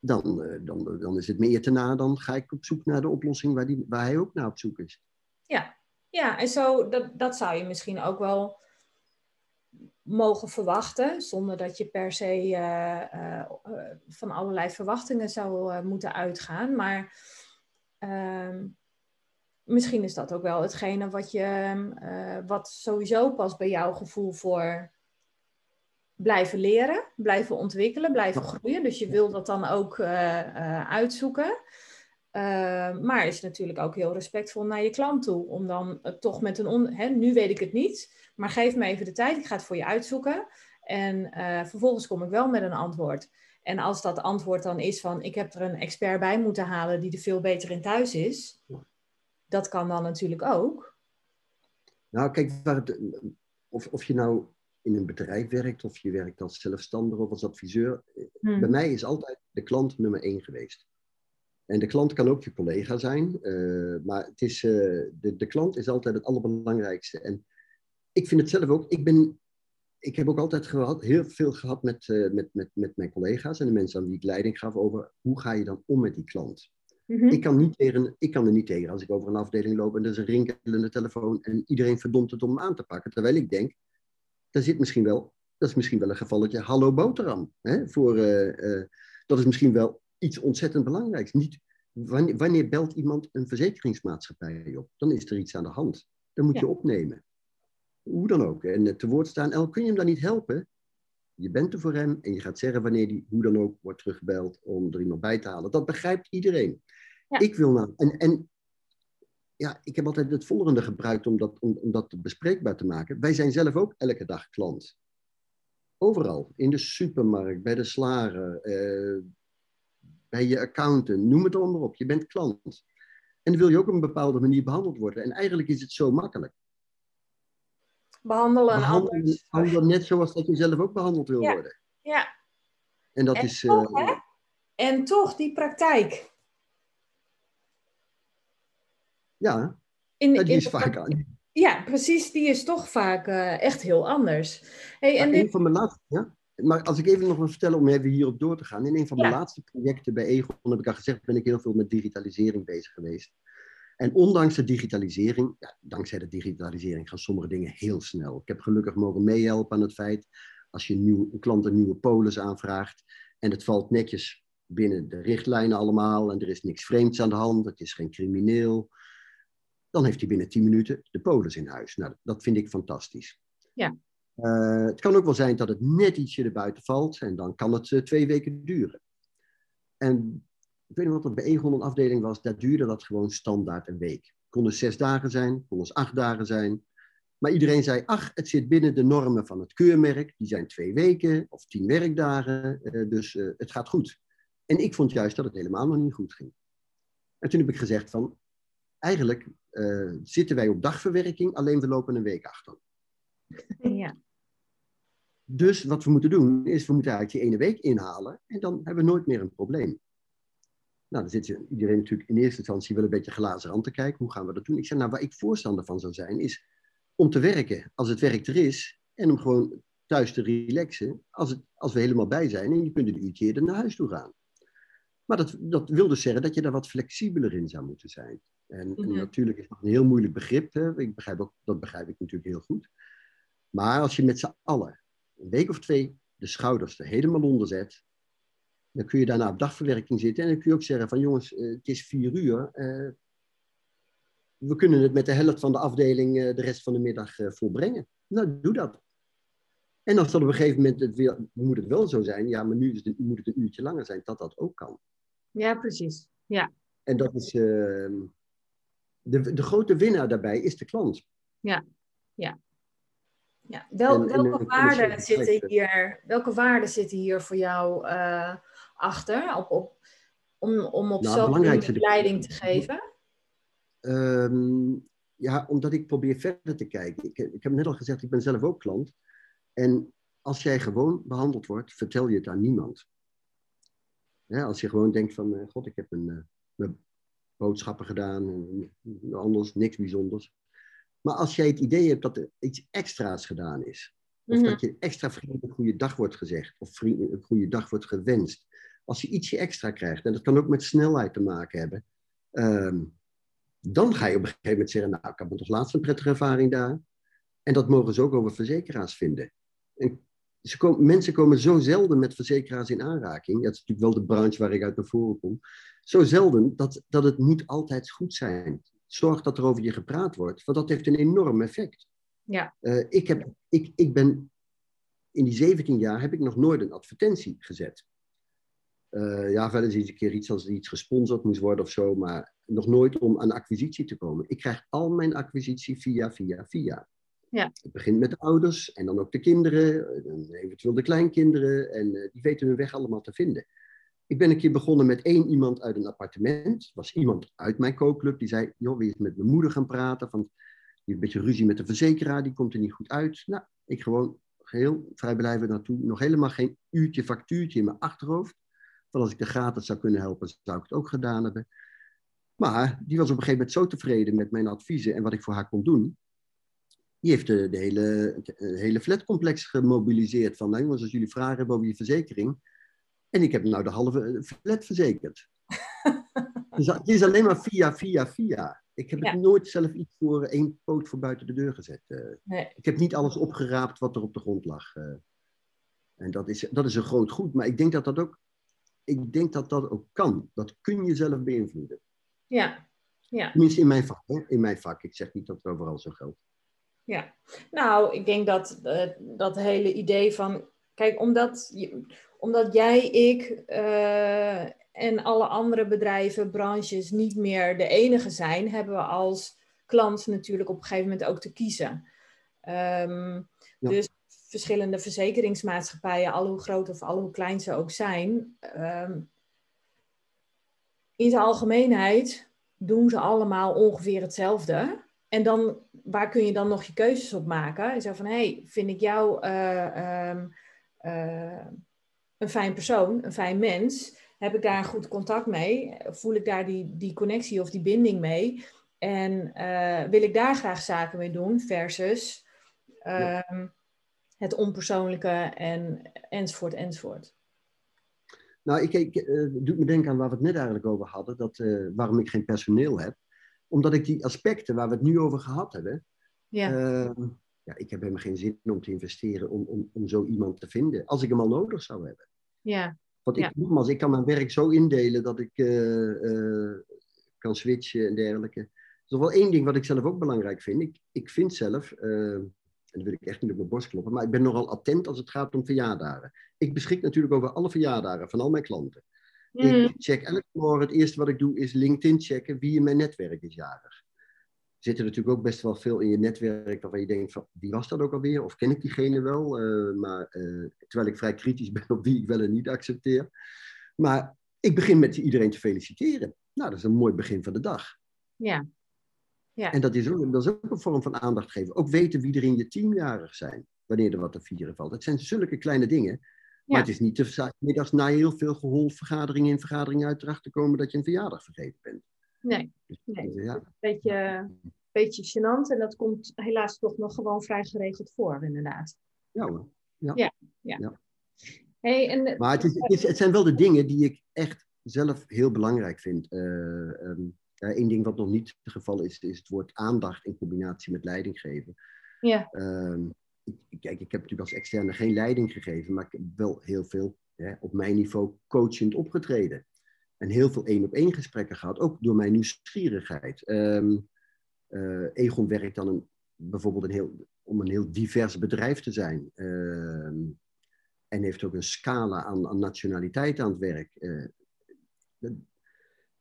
dan, uh, dan, dan is het meer te na, dan ga ik op zoek naar de oplossing waar, die, waar hij ook naar op zoek is. Ja, ja en zo, dat, dat zou je misschien ook wel mogen verwachten, zonder dat je per se uh, uh, van allerlei verwachtingen zou moeten uitgaan. Maar Ehm, misschien is dat ook wel hetgene wat, je, uh, wat sowieso past bij jouw gevoel voor blijven leren, blijven ontwikkelen, blijven groeien. Dus je wil dat dan ook uh, uh, uitzoeken. Ehm, maar is natuurlijk ook heel respectvol naar je klant toe. Om dan toch met een... On hè, nu weet ik het niet, maar geef me even de tijd. Ik ga het voor je uitzoeken. En vervolgens kom ik wel met een antwoord. En als dat antwoord dan is van ik heb er een expert bij moeten halen die er veel beter in thuis is, dat kan dan natuurlijk ook. Nou, kijk, of, of je nou in een bedrijf werkt, of je werkt als zelfstandige of als adviseur. Hmm. Bij mij is altijd de klant nummer één geweest. En de klant kan ook je collega zijn, uh, maar het is, uh, de, de klant is altijd het allerbelangrijkste. En ik vind het zelf ook, ik ben ik heb ook altijd gehad, heel veel gehad met, uh, met, met, met mijn collega's en de mensen aan wie ik leiding gaf over hoe ga je dan om met die klant. Mm -hmm. ik, kan niet tegen, ik kan er niet tegen als ik over een afdeling loop en er is een rinkelende telefoon en iedereen verdomt het om hem aan te pakken. Terwijl ik denk, daar zit misschien wel, dat is misschien wel een gevalletje hallo boterham. Hè, voor, uh, uh, dat is misschien wel iets ontzettend belangrijks. Niet, wanneer, wanneer belt iemand een verzekeringsmaatschappij op? Dan is er iets aan de hand. Dan moet ja. je opnemen hoe dan ook, en te woord staan. Kun je hem dan niet helpen? Je bent er voor hem en je gaat zeggen wanneer die hoe dan ook wordt teruggebeld om er iemand bij te halen. Dat begrijpt iedereen. Ja. Ik wil nou, en, en ja, ik heb altijd het volgende gebruikt om dat, om, om dat bespreekbaar te maken. Wij zijn zelf ook elke dag klant. Overal. In de supermarkt, bij de slager, eh, bij je accountant, noem het allemaal op. Je bent klant. En dan wil je ook op een bepaalde manier behandeld worden. En eigenlijk is het zo makkelijk behandelen en anders. Behandelen net zoals dat je zelf ook behandeld wil ja. worden. Ja. En dat en is... Toch, uh, en toch, die praktijk. Ja, in, die in is vaak... Aan. Ja, precies. Die is toch vaak uh, echt heel anders. Hey, en dit... een van mijn laatste... Ja? Maar als ik even nog wil vertellen om even hierop door te gaan. In een van mijn laatste projecten bij Egon, heb ik al gezegd, ben ik heel veel met digitalisering bezig geweest. En ondanks de digitalisering, ja, dankzij de digitalisering gaan sommige dingen heel snel. Ik heb gelukkig mogen meehelpen aan het feit, als je een, nieuw, een klant een nieuwe polis aanvraagt en het valt netjes binnen de richtlijnen allemaal en er is niks vreemds aan de hand, het is geen crimineel, dan heeft hij binnen 10 minuten de polis in huis. Nou, dat vind ik fantastisch. Ja. Uh, het kan ook wel zijn dat het net ietsje erbuiten valt en dan kan het uh, twee weken duren. En ik weet niet wat dat bij een afdeling was, daar duurde dat gewoon standaard een week. Het kon dus zes dagen zijn, kon dus acht dagen zijn. Maar iedereen zei, ach, het zit binnen de normen van het keurmerk. Die zijn twee weken of tien werkdagen, uh, dus het gaat goed. En ik vond juist dat het helemaal nog niet goed ging. En toen heb ik gezegd van, eigenlijk zitten wij op dagverwerking, alleen we lopen een week achter. Ja. Dus wat we moeten doen, is we moeten eigenlijk die ene week inhalen en dan hebben we nooit meer een probleem. Nou, dan zit iedereen natuurlijk in eerste instantie wel een beetje glazen aan te kijken. Hoe gaan we dat doen? Ik zeg, nou, waar ik voorstander van zou zijn, is om te werken als het werk er is en om gewoon thuis te relaxen als, het, als we helemaal bij zijn en je kunt een uurtje eerder naar huis toe gaan. Maar dat, dat wil dus zeggen dat je daar wat flexibeler in zou moeten zijn. En, mhm. natuurlijk is dat een heel moeilijk begrip. Hè? Ik begrijp ook, dat begrijp ik natuurlijk heel goed. Maar als je met z'n allen een week of twee de schouders er helemaal onder zet, dan kun je daarna op dagverwerking zitten. En dan kun je ook zeggen van jongens, eh, het is vier uur. Uh, we kunnen het met de helft van de afdeling uh, de rest van de middag volbrengen. Nou, doe dat. En als dat op een gegeven moment, het weer, moet het wel zo zijn, ja, maar nu het, moet het een uurtje langer zijn, dat dat ook kan. Ja, precies. Ja. En dat is, ehm, de, de grote winnaar daarbij is de klant. Ja, ja. Ja, wel, welke, waarden zitten hier, welke waarden zitten hier voor jou uh, achter op, op, om, om op nou, zo'n leiding te geven? Um, ja, omdat ik probeer verder te kijken. Ik, ik heb net al gezegd, ik ben zelf ook klant. En als jij gewoon behandeld wordt, vertel je het aan niemand. Ja, als je gewoon denkt van, uh, god, ik heb een, uh, mijn boodschappen gedaan, en, anders niks bijzonders. Maar als jij het idee hebt dat er iets extra's gedaan is, of mhm. dat je extra vrienden een goede dag wordt gezegd, of vrienden een goede dag wordt gewenst, als je ietsje extra krijgt, en dat kan ook met snelheid te maken hebben, ehm, dan ga je op een gegeven moment zeggen, nou, ik heb toch laatst een prettige ervaring daar. En dat mogen ze ook over verzekeraars vinden. En ze komen, mensen komen zo zelden met verzekeraars in aanraking. Dat is natuurlijk wel de branche waar ik uit naar voren kom. Zo zelden dat, dat het moet altijd goed zijn zorg dat er over je gepraat wordt, want dat heeft een enorm effect. Ja. Uh, ik, heb, ik, ik ben in die 17 jaar heb ik nog nooit een advertentie gezet. Uh, ja, wel eens een keer iets als iets gesponsord moest worden of zo, maar nog nooit om aan acquisitie te komen. Ik krijg al mijn acquisitie via, via, via. Ja. Het begint met de ouders en dan ook de kinderen, eventueel de kleinkinderen, en uh, die weten hun weg allemaal te vinden. Ik ben een keer begonnen met één iemand uit een appartement. Was iemand uit mijn kookclub die zei: joh, wie is met mijn moeder gaan praten? Van, die heeft een beetje ruzie met de verzekeraar, die komt er niet goed uit. Nou, ik gewoon geheel vrijblijvend naartoe. Nog helemaal geen uurtje factuurtje in mijn achterhoofd. Van als ik de gratis zou kunnen helpen, zou ik het ook gedaan hebben. Maar die was op een gegeven moment zo tevreden met mijn adviezen en wat ik voor haar kon doen. Die heeft de, de hele, het hele flatcomplex gemobiliseerd. Van, nou jongens, als jullie vragen hebben over je verzekering, en ik heb nou de halve eh, flat verzekerd. dus het is alleen maar via, via, via. Ik heb het nooit zelf iets voor één poot voor buiten de deur gezet. Eh. nee. Ik heb niet alles opgeraapt wat er op de grond lag. Uh. En dat is, dat is een groot goed. Maar ik denk dat dat ook, ik denk dat dat ook kan. Dat kun je zelf beïnvloeden. Ja. ja. Tenminste in mijn vak. Hè? In mijn vak. Ik zeg niet dat het overal zo geldt. Ja. Nou, ik denk dat uh, dat hele idee van... Kijk, omdat... Omdat jij, ik uh, en alle andere bedrijven, branches niet meer de enige zijn, hebben we als klant natuurlijk op een gegeven moment ook te kiezen. Um, Dus verschillende verzekeringsmaatschappijen, al hoe groot of al hoe klein ze ook zijn, um, in de algemeenheid doen ze allemaal ongeveer hetzelfde. En dan, waar kun je dan nog je keuzes op maken? Je zegt van, hé, hey, vind ik jou... Uh, um, uh, een fijn persoon, een fijn mens? Heb ik daar een goed contact mee? Voel ik daar die, die connectie of die binding mee? En uh, wil ik daar graag zaken mee doen versus uh, het onpersoonlijke en enzovoort enzovoort. Nou, ik, ik uh, doet me denken aan waar we het net eigenlijk over hadden, dat, uh, waarom ik geen personeel heb. Omdat ik die aspecten waar we het nu over gehad hebben, ja. Ehm, ja, ik heb helemaal geen zin om te investeren om, om, om zo iemand te vinden, als ik hem al nodig zou hebben. Ja. Want ik, nogmaals, ik kan mijn werk zo indelen dat ik uh, kan switchen en dergelijke. Er is nog wel één ding wat ik zelf ook belangrijk vind. Ik, ik vind zelf, uh, en dan wil ik echt niet op mijn borst kloppen, maar ik ben nogal attent als het gaat om verjaardagen. Ik beschik natuurlijk over alle verjaardagen van al mijn klanten. Ik mm. check elke morgen, het eerste wat ik doe is LinkedIn checken wie in mijn netwerk is jarig. Er zitten natuurlijk ook best wel veel in je netwerk waarvan je denkt van, wie was dat ook alweer? Of ken ik diegene wel? Eh, maar, uh, terwijl ik vrij kritisch ben op wie ik wel en niet accepteer. Maar ik begin met iedereen te feliciteren. Nou, dat is een mooi begin van de dag. Ja. Ja. En dat is, ook, dat is ook een vorm van aandacht geven. Ook weten wie er in je teamjarig zijn, wanneer er wat te vieren valt. Het zijn zulke kleine dingen. Maar het is niet te middags na heel veel geholpen vergaderingen in vergaderingen uit te komen dat je een verjaardag vergeten bent. Nee, dus, nee. Ja. Een beetje, beetje gênant en dat komt helaas toch nog gewoon vrij geregeld voor, inderdaad. Ja hoor. Ja. ja, ja. Hey, en, maar het, is, het, is, het, zijn wel de dingen die ik echt zelf heel belangrijk vind. Uh, um, Eén ding wat nog niet het geval is, is het woord aandacht in combinatie met leiding geven. Ja. Uh, kijk, ik heb natuurlijk als externe geen leiding gegeven, maar ik heb wel heel veel hè, op mijn niveau coachend opgetreden. En heel veel één op één gesprekken gehad, ook door mijn nieuwsgierigheid. Um, Egon werkt dan een, bijvoorbeeld een heel, om een heel divers bedrijf te zijn. Uh, en heeft ook een scala aan, aan nationaliteit aan het werk. Uh, dat,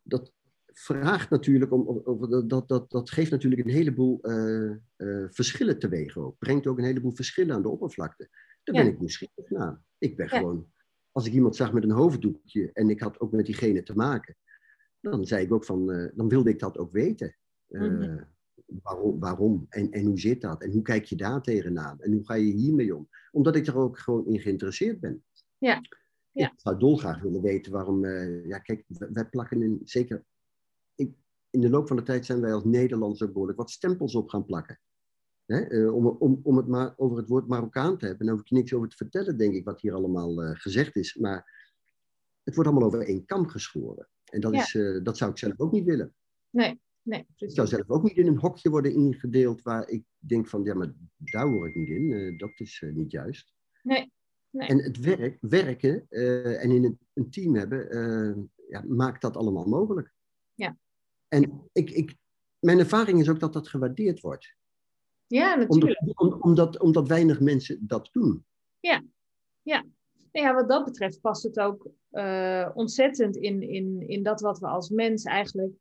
dat, vraagt natuurlijk om, dat, dat, dat geeft natuurlijk een heleboel uh, uh, verschillen teweeg ook. Brengt ook een heleboel verschillen aan de oppervlakte. Daar ben ik nieuwsgierig naar. Ik ben gewoon, als ik iemand zag met een hoofddoekje en ik had ook met diegene te maken, dan zei ik ook van, uh, dan wilde ik dat ook weten. Mm waarom, waarom en, en hoe zit dat? En hoe kijk je daar tegenaan? En hoe ga je hiermee om? Omdat ik er ook gewoon in geïnteresseerd ben. Ja. Ja. Ik zou dolgraag willen weten waarom. Uh, ja, kijk, wij plakken in, zeker in de loop van de tijd zijn wij als Nederlanders ook behoorlijk wat stempels op gaan plakken. uh, om, om, om het maar over het woord Marokkaan te hebben. Daar hoef ik niks over te vertellen, denk ik, wat hier allemaal uh, gezegd is. Maar het wordt allemaal over één kam geschoren. En dat, is, uh, dat zou ik zelf ook niet willen. Nee, nee. Precies. Ik zou zelf ook niet in een hokje worden ingedeeld waar ik denk van, ja, maar daar hoor ik niet in. dat is niet juist. Nee. nee. En het werk, werken en in een, een team hebben, ja, maakt dat allemaal mogelijk. En ik, ik, mijn ervaring is ook dat dat gewaardeerd wordt. Ja, natuurlijk. Omdat, omdat, omdat weinig mensen dat doen. Ja, ja. Nou ja, wat dat betreft past het ook uh, ontzettend in, in, in dat wat we als mens eigenlijk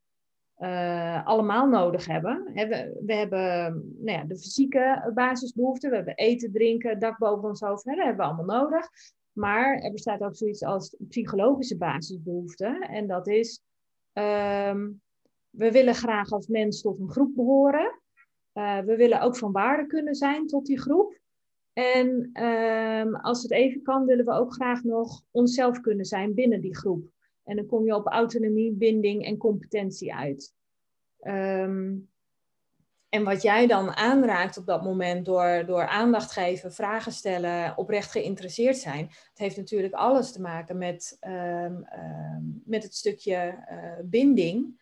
uh, allemaal nodig hebben. We, we hebben nou ja, de fysieke basisbehoeften, we hebben eten, drinken, dak boven ons hoofd, hè, dat hebben we allemaal nodig. Maar er bestaat ook zoiets als psychologische basisbehoeften. En dat is um, we willen graag als mens tot een groep behoren. Uh, we willen ook van waarde kunnen zijn tot die groep. En um, als het even kan, willen we ook graag nog onszelf kunnen zijn binnen die groep. En dan kom je op autonomie, binding en competentie uit. Um, en wat jij dan aanraakt op dat moment door, door aandacht geven, vragen stellen, oprecht geïnteresseerd zijn, het heeft natuurlijk alles te maken met, um, met het stukje uh, binding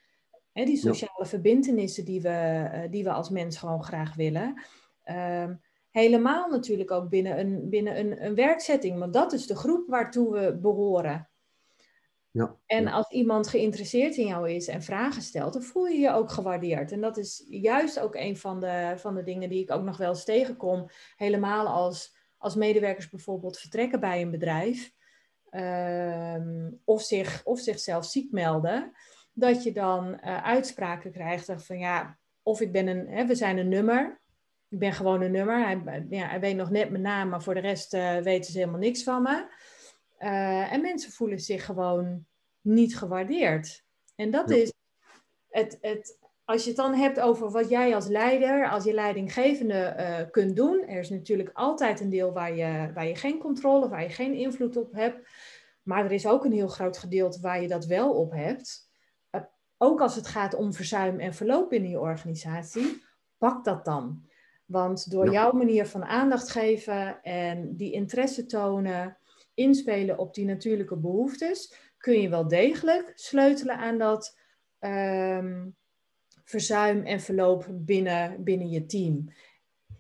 die sociale verbindenissen die we, eh, die we als mens gewoon graag willen. Ehm, helemaal natuurlijk ook binnen, een, binnen een, een werkzetting, want dat is de groep waartoe we behoren. Ja, en als iemand geïnteresseerd in jou is en vragen stelt, dan voel je je ook gewaardeerd. En dat is juist ook een van de, van de dingen die ik ook nog wel eens tegenkom. Helemaal als, als medewerkers bijvoorbeeld vertrekken bij een bedrijf. Ehm, of, zich, of zichzelf ziek melden dat je dan uh, uitspraken krijgt van ja, of ik ben een, hè, we zijn een nummer. Ik ben gewoon een nummer. Hij, ja, hij weet nog net mijn naam, maar voor de rest uh, weten ze helemaal niks van me. Uh, en mensen voelen zich gewoon niet gewaardeerd. En dat is het, het, als je het dan hebt over wat jij als leider, als je leidinggevende uh, kunt doen. Er is natuurlijk altijd een deel waar je, waar je geen controle, waar je geen invloed op hebt. Maar er is ook een heel groot gedeelte waar je dat wel op hebt ook als het gaat om verzuim en verloop binnen je organisatie, pak dat dan. Want door jouw manier van aandacht geven en die interesse tonen, inspelen op die natuurlijke behoeftes, kun je wel degelijk sleutelen aan dat um, verzuim en verloop binnen, binnen je team.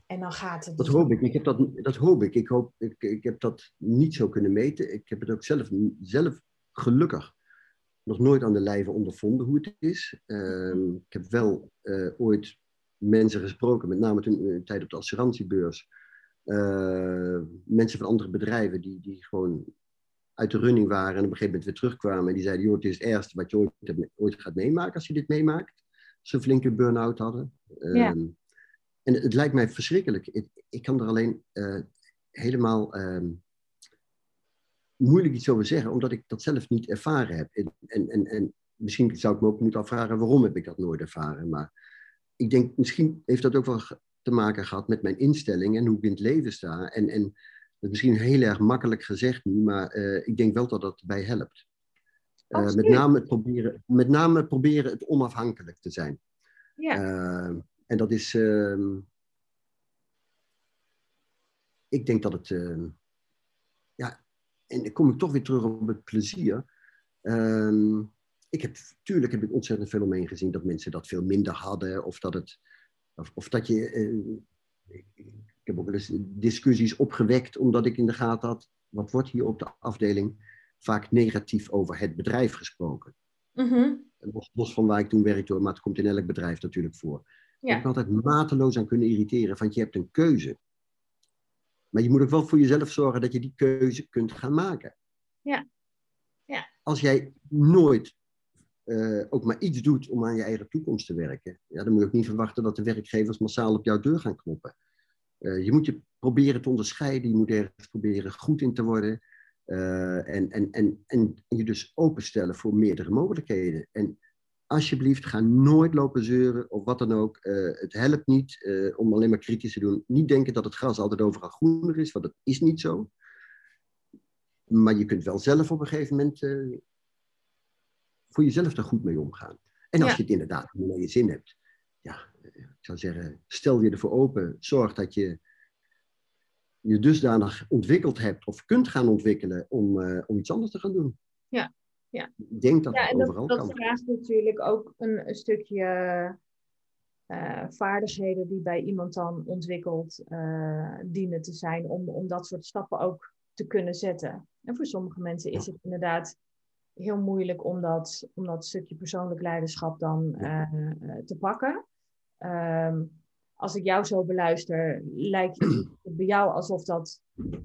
En dan gaat het. Dat hoop ik. Ik heb dat, dat hoop ik. Ik, hoop, ik, ik heb dat niet zo kunnen meten. Ik heb het ook zelf, zelf gelukkig nog nooit aan de lijve ondervonden hoe het is. Ehm, ik heb wel uh, ooit mensen gesproken, met name toen uh, tijd op de assurantiebeurs. Uh, mensen van andere bedrijven die, die gewoon uit de running waren en op een gegeven moment weer terugkwamen. En die zeiden, joh, het is het ergste wat je ooit, ooit gaat meemaken als je dit meemaakt. Ze een flinke burn-out hadden. Ja. Ehm, en het, lijkt mij verschrikkelijk. Ik, ik kan er alleen helemaal um, moeilijk iets over zeggen, omdat ik dat zelf niet ervaren heb. En, en, en, en misschien zou ik me ook moeten afvragen waarom heb ik dat nooit ervaren. Maar ik denk, misschien heeft dat ook wel te maken gehad met mijn instelling en hoe ik in het leven sta. En, en dat is misschien heel erg makkelijk gezegd nu, maar uh, ik denk wel dat dat bij helpt. Uh, met, name het proberen, met name proberen het onafhankelijk te zijn. Ja. Uh, en dat is. Uh, ik denk dat het. En dan kom ik toch weer terug op het plezier. Ehm, ik heb, tuurlijk heb ik ontzettend veel omheen gezien dat mensen dat veel minder hadden. Of dat het. Of, of dat je. Eh, ik heb ook wel eens discussies opgewekt omdat ik in de gaten had. Wat wordt hier op de afdeling vaak negatief over het bedrijf gesproken? Mm los, van waar ik toen werkte, maar het komt in elk bedrijf natuurlijk voor. Ja. Ik kan altijd mateloos aan kunnen irriteren, want je hebt een keuze. Maar je moet ook wel voor jezelf zorgen dat je die keuze kunt gaan maken. Ja. ja. Als jij nooit uh, ook maar iets doet om aan je eigen toekomst te werken, ja, dan moet je ook niet verwachten dat de werkgevers massaal op jouw deur gaan kloppen. Uh, je moet je proberen te onderscheiden, je moet ergens proberen goed in te worden. Uh, en, en, en, en je dus openstellen voor meerdere mogelijkheden. En alsjeblieft, ga nooit lopen zeuren of wat dan ook. Uh, het helpt niet uh, om alleen maar kritisch te doen. Niet denken dat het gras altijd overal groener is, want dat is niet zo. Maar je kunt wel zelf op een gegeven moment uh, voor jezelf er goed mee omgaan. En als je het inderdaad naar je zin hebt, ja, ik zou zeggen, stel je ervoor open. Zorg dat je je dusdanig ontwikkeld hebt of kunt gaan ontwikkelen om, om iets anders te gaan doen. Ja, ja. Ik denk dat ja, en dat, overal dat kan. vraagt natuurlijk ook een, een stukje uh, vaardigheden die bij iemand dan ontwikkeld uh, dienen te zijn om, om dat soort stappen ook te kunnen zetten. En voor sommige mensen is het inderdaad heel moeilijk om dat, om dat stukje persoonlijk leiderschap dan uh, te pakken. Um, als ik jou zo beluister, lijkt het bij jou alsof dat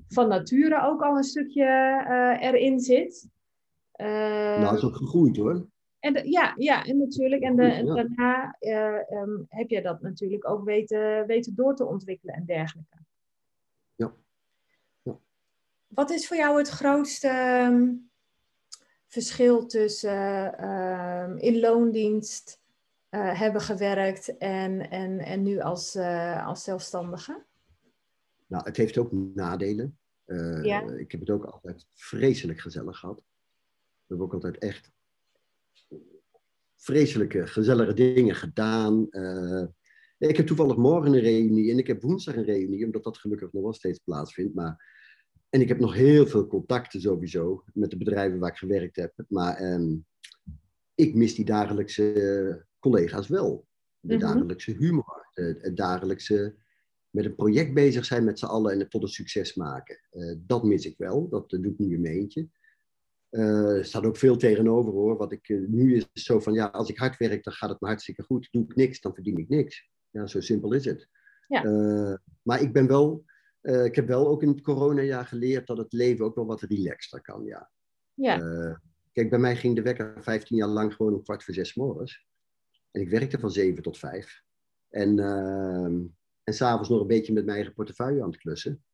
van nature ook al een stukje erin zit. Nou, is ook gegroeid hoor. En ja, ja, en natuurlijk. En, de, en daarna uh, um, heb je dat natuurlijk ook weten, weten door te ontwikkelen en dergelijke. Ja. ja. Wat is voor jou het grootste um, verschil tussen uh, in loondienst uh, hebben gewerkt en, en, en nu als, als zelfstandige? Nou, het heeft ook nadelen. Ja. Ik heb het ook altijd vreselijk gezellig gehad. We hebben ook altijd echt vreselijke, gezellige dingen gedaan. Uh, ik heb toevallig morgen een reunie en ik heb woensdag een reunie, omdat dat gelukkig nog wel steeds plaatsvindt. Maar, en ik heb nog heel veel contacten sowieso met de bedrijven waar ik gewerkt heb. Maar um, ik mis die dagelijkse collega's wel. De mhm. dagelijkse humor, het dagelijkse met een project bezig zijn met z'n allen en het tot een succes maken. Uh, dat mis ik wel, dat doe ik nu in mijn eentje. Uh, er staat ook veel tegenover hoor. Wat ik, uh, nu is zo van ja, als ik hard werk, dan gaat het me hartstikke goed. Doe ik niks, dan verdien ik niks. Ja, zo simpel is het. Ja. Uh, maar ik ben wel, ik heb wel ook in het coronajaar geleerd dat het leven ook wel wat relaxter kan, ja. ja. kijk, bij mij ging de wekker 15 jaar lang gewoon om kwart voor zes morgens. En ik werkte van zeven tot vijf. En, en s'avonds nog een beetje met mijn eigen portefeuille aan het klussen.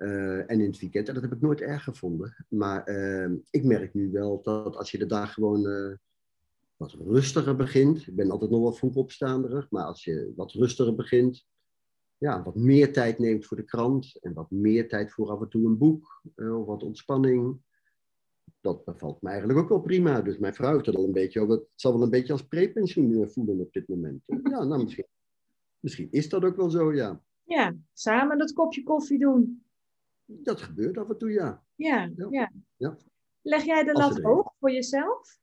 Uh, en in het weekend. En dat heb ik nooit erg gevonden. Maar uh, ik merk nu wel dat als je de dag gewoon uh, wat rustiger begint. Ik ben altijd nog wel vroeg opstaanderig. Maar als je wat rustiger begint. Ja, wat meer tijd neemt voor de krant. En wat meer tijd voor af en toe een boek. Eh, of wat ontspanning. Dat bevalt me eigenlijk ook wel prima. Dus mijn vrouw heeft het al een beetje over. Het zal wel een beetje als prepensioen voelen op dit moment. Ja, nou misschien, misschien is dat ook wel zo, ja. Ja, samen dat kopje koffie doen. Dat gebeurt af en toe, ja. Ja, ja. ja. Leg jij de lat hoog voor jezelf?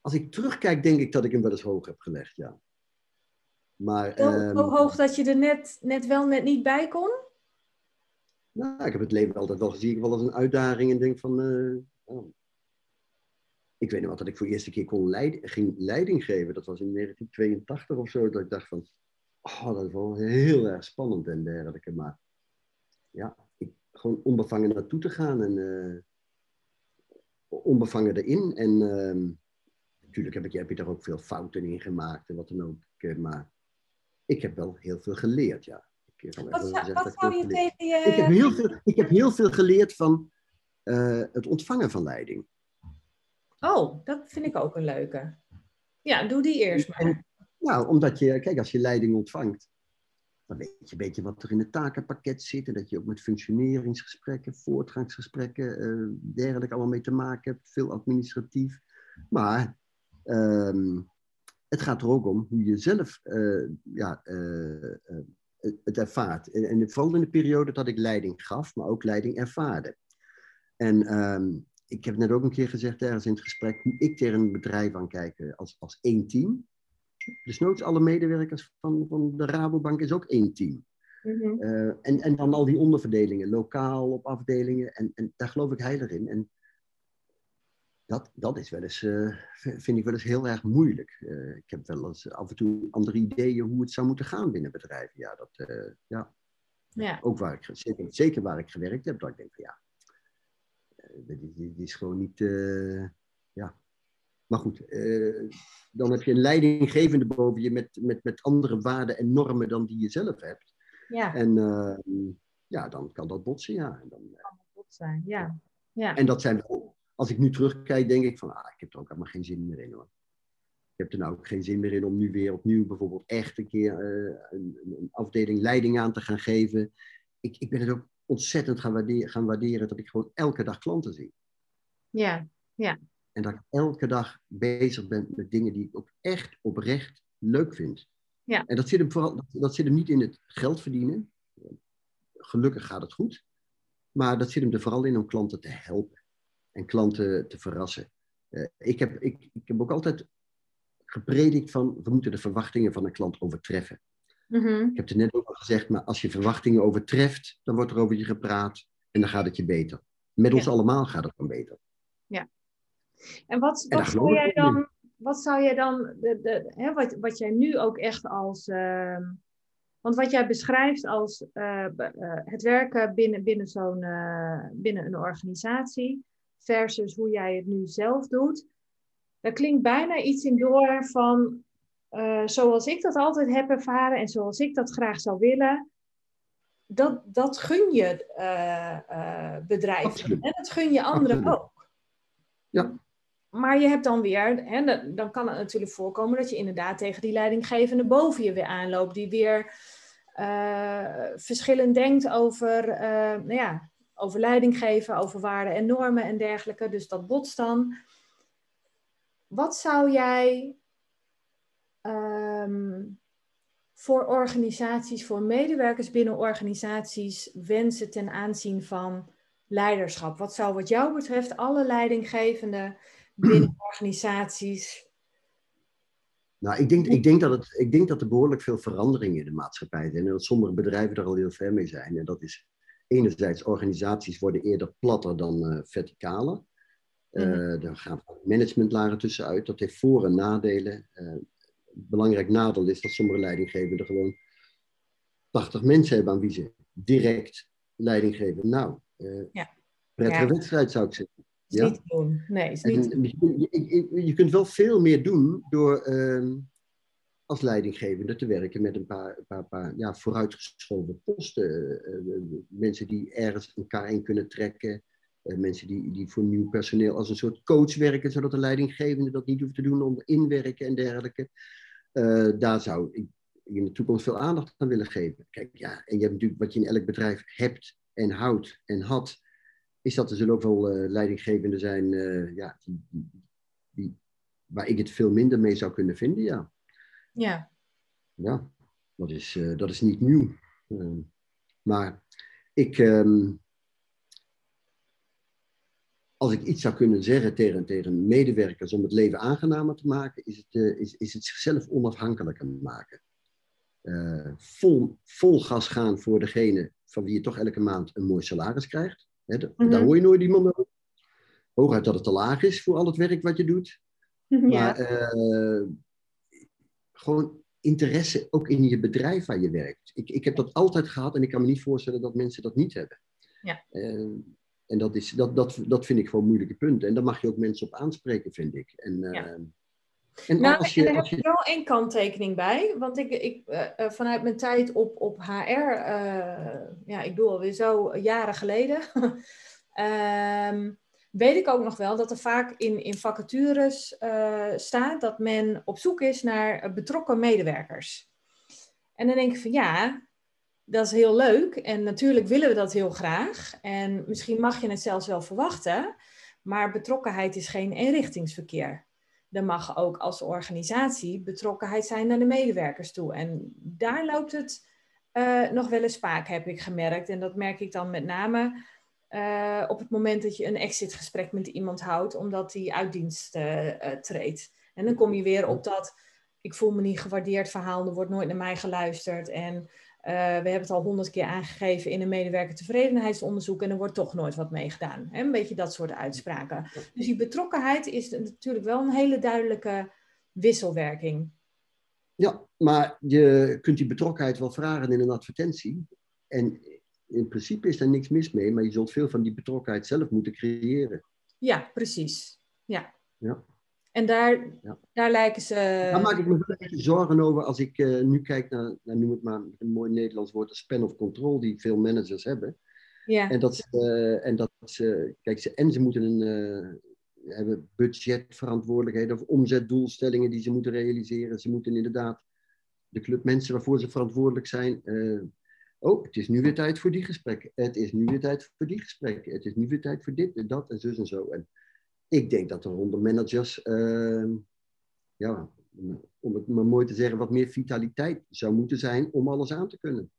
Als ik terugkijk, denk ik dat ik hem wel eens hoog heb gelegd, ja. Maar, zo, um, hoog dat je er net, net wel net niet bij kon? Nou, ik heb het leven altijd wel gezien wel als een uitdaging en denk van... Uh, oh. ik weet nog wat dat ik voor de eerste keer kon leid, ging leiding geven. Dat was in 1982 of zo. Dat ik dacht van, oh, dat is wel heel erg spannend en dergelijke. Maar ja, ik, gewoon onbevangen naartoe te gaan en uh, onbevangen erin. En uh, natuurlijk heb, ik, heb je daar ook veel fouten in gemaakt en wat dan ook. Eh, maar ik heb wel heel veel geleerd, ja. Ik, wat, zou, wat zou je tegen je... Ik heb heel veel, ik heb heel veel geleerd van uh, het ontvangen van leiding. Oh, dat vind ik ook een leuke. Ja, doe die eerst maar. nou, omdat je, kijk, als je leiding ontvangt, dan weet je een beetje wat er in het takenpakket zit. En dat je ook met functioneringsgesprekken, voortgangsgesprekken, uh, dergelijke allemaal mee te maken hebt. Veel administratief. Maar um, het gaat er ook om hoe je zelf uh, ja, uh, het ervaart. En, vooral in de periode dat ik leiding gaf, maar ook leiding ervaarde. En um, ik heb net ook een keer gezegd ergens in het gesprek hoe ik tegen een bedrijf aan kijk als, als één team. Dus nooit alle medewerkers van, van de Rabobank is ook één team. Mm en, en dan al die onderverdelingen, lokaal op afdelingen. En, en daar geloof ik heilig in. En dat, dat is wel eens, uh, vind ik wel eens heel erg moeilijk. Uh, ik heb wel eens af en toe andere ideeën hoe het zou moeten gaan binnen bedrijven. Ja, dat, ja. ja. Ook waar ik, zeker, zeker waar ik gewerkt heb, dat ik denk van ja, die, die, is gewoon niet. Ja. Maar goed, uh, dan heb je een leidinggevende boven je met, met, met andere waarden en normen dan die je zelf hebt. Ja. En uh, ja, dan kan dat botsen, ja. En dan, kan dat botsen, ja. ja. En dat zijn, als ik nu terugkijk, denk ik van, ah, ik heb er ook allemaal geen zin meer in hoor. Ik heb er nou ook geen zin meer in om nu weer opnieuw bijvoorbeeld echt een keer een, een, afdeling leiding aan te gaan geven. Ik, ik ben het ook ontzettend gaan waarderen, gaan waarderen dat ik gewoon elke dag klanten zie. Ja, ja. En dat ik elke dag bezig ben met dingen die ik ook echt oprecht leuk vind. Ja. En dat zit, hem vooral, dat zit hem niet in het geld verdienen. Gelukkig gaat het goed. Maar dat zit hem er vooral in om klanten te helpen. En klanten te verrassen. Uh, ik, heb, ik, ik heb ook altijd gepredikt van, we moeten de verwachtingen van een klant overtreffen. Mm Ik heb het net ook al gezegd, maar als je verwachtingen overtreft, dan wordt er over je gepraat en dan gaat het je beter. Met ons allemaal gaat het dan beter. Ja. En wat, wat, zou, jij dan, wat zou jij dan, de, de, hè, wat, wat jij nu ook echt als, uh, want wat jij beschrijft als uh, uh, het werken binnen, binnen, zo'n, eh, binnen een organisatie versus hoe jij het nu zelf doet, daar klinkt bijna iets in door van uh, zoals ik dat altijd heb ervaren en zoals ik dat graag zou willen, dat, dat gun je uh, uh, bedrijven en dat gun je anderen ook. Ja. Maar je hebt dan weer, hè, dan kan het natuurlijk voorkomen dat je inderdaad tegen die leidinggevende boven je weer aanloopt, die weer verschillend denkt over, nou ja, over leiding geven, over waarden en normen en dergelijke. Dus dat botst dan. Wat zou jij Ehm, voor organisaties, voor medewerkers binnen organisaties wensen ten aanzien van leiderschap? Wat zou wat jou betreft alle leidinggevenden binnen organisaties? Nou, ik denk, ik, denk dat het, ik denk dat er behoorlijk veel veranderingen in de maatschappij zijn en dat sommige bedrijven er al heel ver mee zijn. En dat is enerzijds, organisaties worden eerder platter dan uh, verticaler. Uh, Er gaan managementlagen tussenuit. Dat heeft voor- en nadelen. Uh, belangrijk nadeel is dat sommige leidinggevenden gewoon 80 mensen hebben aan wie ze direct leiding geven. Nou, uh, ja. prettige wedstrijd zou ik zeggen. Is ja? niet doen. Nee, is niet en, je, je, kunt wel veel meer doen door uh, als leidinggevende te werken met een paar, paar, paar ja, vooruitgeschoven posten. Uh, mensen die ergens elkaar in kunnen trekken. mensen die, die voor nieuw personeel als een soort coach werken, zodat de leidinggevende dat niet hoeft te doen om inwerken en dergelijke. Uh, daar zou ik in de toekomst veel aandacht aan willen geven. Kijk, ja, en je hebt natuurlijk wat je in elk bedrijf hebt en houdt en had, is dat er zullen ook wel uh, leidinggevenden zijn uh, ja, die, die, waar ik het veel minder mee zou kunnen vinden, ja. Ja. Ja, dat is, dat is niet nieuw. maar ik, um, als ik iets zou kunnen zeggen tegen, tegen medewerkers om het leven aangenamer te maken, is het, uh, is, is het zichzelf onafhankelijker maken. Uh, vol, vol gas gaan voor degene van wie je toch elke maand een mooi salaris krijgt. Hè, Daar mhm. hoor je nooit iemand over. hooguit dat het te laag is voor al het werk wat je doet. Maar uh, gewoon interesse ook in je bedrijf waar je werkt. Ik, ik heb dat altijd gehad en ik kan me niet voorstellen dat mensen dat niet hebben. Ja. Uh, en dat, is, dat, dat, dat vind ik gewoon moeilijke punten. En daar mag je ook mensen op aanspreken, vind ik. En, ja. En nou, als je, en daar heb je wel één kanttekening bij. Want ik, ik, uh, vanuit mijn tijd op, op HR, uh, ja, ik bedoel alweer zo jaren geleden, um, weet ik ook nog wel dat er vaak in, in vacatures staat dat men op zoek is naar betrokken medewerkers. En dan denk ik van ja, dat is heel leuk en natuurlijk willen we dat heel graag. En misschien mag je het zelfs wel verwachten, maar betrokkenheid is geen eenrichtingsverkeer. Er mag ook als organisatie betrokkenheid zijn naar de medewerkers toe. En daar loopt het uh, nog wel eens spaak, heb ik gemerkt. En dat merk ik dan met name uh, op het moment dat je een exitgesprek met iemand houdt, omdat die uit dienst uh, treedt. En dan kom je weer op dat ik voel me niet gewaardeerd verhaal, er wordt nooit naar mij geluisterd. En we hebben het al honderd keer aangegeven in een medewerkertevredenheidsonderzoek en er wordt toch nooit wat mee gedaan. Een beetje dat soort uitspraken. Dus die betrokkenheid is natuurlijk wel een hele duidelijke wisselwerking. Ja, maar je kunt die betrokkenheid wel vragen in een advertentie. En in principe is daar niks mis mee, maar je zult veel van die betrokkenheid zelf moeten creëren. Ja, precies. Ja. ja. En daar, daar lijken ze. Daar maak ik me wel een beetje zorgen over als ik uh, nu kijk naar, nou, noem het maar een mooi Nederlands woord, de span of control die veel managers hebben. Ja. En dat ze, uh, en dat ze kijk, ze, en ze moeten een, uh, hebben budgetverantwoordelijkheden of omzetdoelstellingen die ze moeten realiseren. Ze moeten inderdaad de club mensen waarvoor ze verantwoordelijk zijn Oh, het is nu weer tijd voor die gesprekken. Het is nu weer tijd voor die gesprekken. Het is nu weer tijd voor dit en dat en zus en zo. En ik denk dat er onder managers, uh, ja, om het maar mooi te zeggen, wat meer vitaliteit zou moeten zijn om alles aan te kunnen.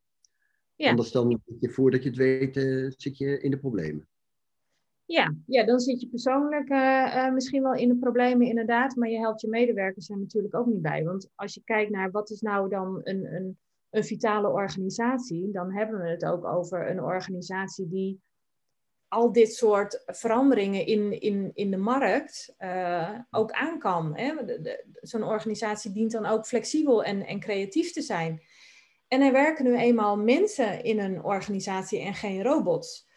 Ja. Anders dan, voordat je het weet, uh, zit je in de problemen. Ja, ja dan zit je persoonlijk uh, misschien wel in de problemen, inderdaad. Maar je helpt je medewerkers er natuurlijk ook niet bij. Want als je kijkt naar wat is nou dan een, een een vitale organisatie, dan hebben we het ook over een organisatie die al dit soort veranderingen in, in, in de markt uh, ook aan kan. Zo'n organisatie dient dan ook flexibel en, en creatief te zijn. En er werken nu eenmaal mensen in een organisatie en geen robots.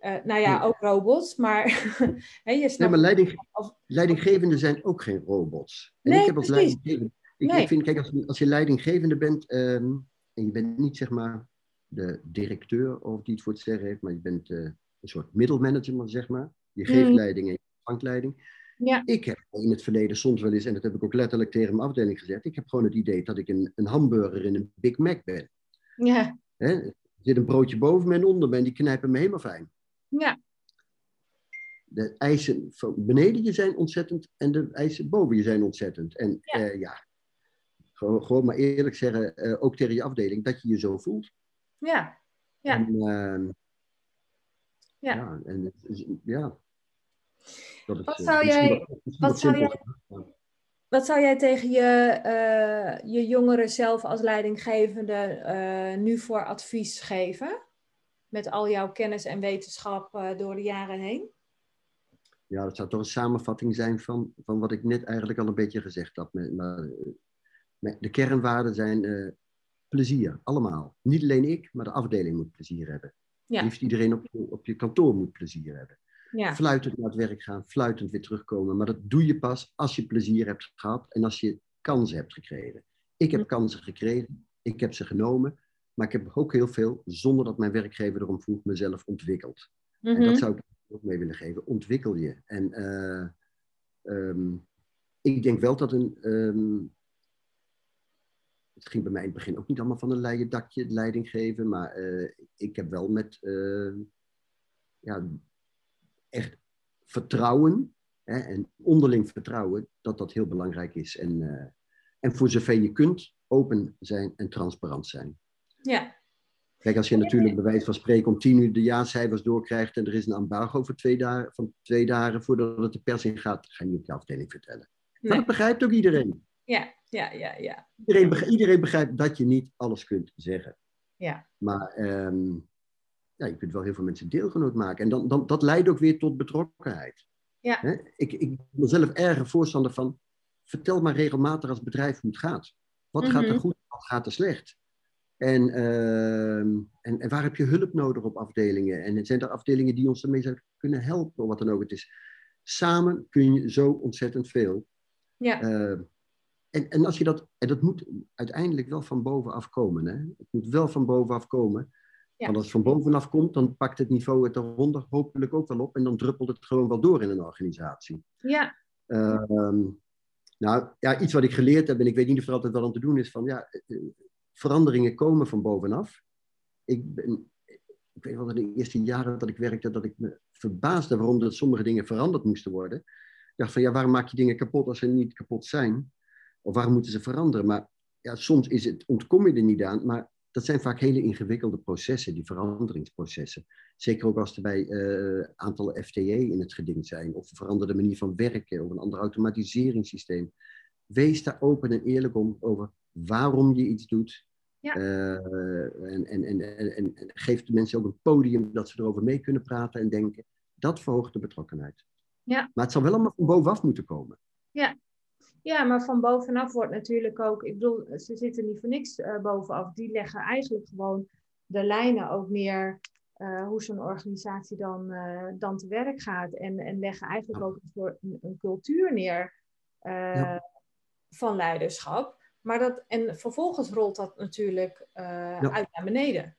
Uh, nou ja, ook robots, maar je snapt... Nee, maar leiding, leidinggevenden zijn ook geen robots. En nee, ik heb als leidinggevende... Ik, nee. ik, vind, kijk, als, als je leidinggevende bent, um, en je bent niet zeg maar de directeur of die het voor het zeggen heeft, maar je bent uh, een soort middelmanager, zeg maar. Je geeft mm. leiding en je ontvangt leiding. Ja. Ik heb in het verleden soms wel eens, en dat heb ik ook letterlijk tegen mijn afdeling gezegd, ik heb gewoon het idee dat ik een, een hamburger in een Big Mac ben. Ja. Hè? Er zit een broodje boven me en onder me en die knijpen me helemaal fijn. Ja. De eisen van beneden je zijn ontzettend en de eisen boven je zijn ontzettend. En ja, uh, ja gewoon, gewoon maar eerlijk zeggen, uh, ook tegen je afdeling, dat je je zo voelt. Ja, ja. En, uh, ja. ja. En, ja. Dat wat eh, zou jij, wat zou jij, wat zou jij tegen je, uh, je jongeren zelf als leidinggevende uh, nu voor advies geven? Met al jouw kennis en wetenschap uh, door de jaren heen? Ja, dat zou toch een samenvatting zijn van, van wat ik net eigenlijk al een beetje gezegd had. Maar, de kernwaarden zijn plezier, allemaal. Niet alleen ik, maar de afdeling moet plezier hebben. Ja. Liefst iedereen op je, op je kantoor moet plezier hebben. Ja. Fluitend naar het werk gaan, fluitend weer terugkomen. Maar dat doe je pas als je plezier hebt gehad en als je kansen hebt gekregen. Ik heb kansen gekregen, ik heb ze genomen, maar ik heb ook heel veel, zonder dat mijn werkgever erom vroeg, mezelf ontwikkeld. En dat mhm. zou ik ook mee willen geven. Ontwikkel je. En uh, um, ik denk wel dat een, um, het ging bij mij in het begin ook niet allemaal van een leien dakje, leiding geven. Maar eh, ik heb wel met uh, ja, echt vertrouwen hè, en onderling vertrouwen dat dat heel belangrijk is. En, uh, en voor zover je kunt, open zijn en transparant zijn. Ja. Kijk, als je natuurlijk bij wijze van spreken om tien uur de jaarcijfers doorkrijgt en er is een embargo voor twee dagen, van twee dagen voordat het de pers in gaat, ga je niet op je afdeling vertellen. Maar dat begrijpt ook iedereen. Ja, ja, ja, ja. Iedereen, begrijpt, iedereen begrijpt dat je niet alles kunt zeggen. Ja. Maar um, ja, je kunt wel heel veel mensen deelgenoot maken. En dan, dan, dat leidt ook weer tot betrokkenheid. Ja. Ik, ik ben zelf erg voorstander van, vertel maar regelmatig als bedrijf hoe het gaat. Wat gaat er mhm. goed, wat gaat er slecht? En, ehm, en, en, waar heb je hulp nodig op afdelingen? En zijn er afdelingen die ons ermee zouden kunnen helpen, wat dan ook het is? Samen kun je zo ontzettend veel. Ja. Ehm, en, en als je dat, en dat moet uiteindelijk wel van bovenaf komen. Hè? Het moet wel van bovenaf komen. Ja. Want als het van bovenaf komt, dan pakt het niveau het eronder hopelijk ook wel op. En dan druppelt het gewoon wel door in een organisatie. Ja. Ehm, nou ja, iets wat ik geleerd heb, en ik weet niet of er altijd wel aan te doen is, van ja, eh, veranderingen komen van bovenaf. Ik, ben, ik weet wel dat de eerste jaren dat ik werkte, dat ik me verbaasde waarom dat sommige dingen veranderd moesten worden. Ik dacht van ja, waarom maak je dingen kapot als ze niet kapot zijn? Of waarom moeten ze veranderen? Maar ja, soms is het, ontkom je er niet aan, maar dat zijn vaak hele ingewikkelde processen, die veranderingsprocessen. Zeker ook als er bij uh, aantal FTE in het geding zijn, of een veranderde manier van werken, of een ander automatiseringssysteem. Wees daar open en eerlijk om over waarom je iets doet. Ja. Uh, en, en, en, en, en geef de mensen ook een podium dat ze erover mee kunnen praten en denken. Dat verhoogt de betrokkenheid. Ja. Maar het zal wel allemaal van bovenaf moeten komen. Ja, ja, maar van bovenaf wordt natuurlijk ook, ik bedoel, ze zitten niet voor niks uh, bovenaf. Die leggen eigenlijk gewoon de lijnen ook neer uh, hoe zo'n organisatie dan, uh, dan te werk gaat. En, en leggen eigenlijk ook een, een, een cultuur neer ja. van leiderschap. Maar dat, en vervolgens rolt dat natuurlijk ja. uit naar beneden.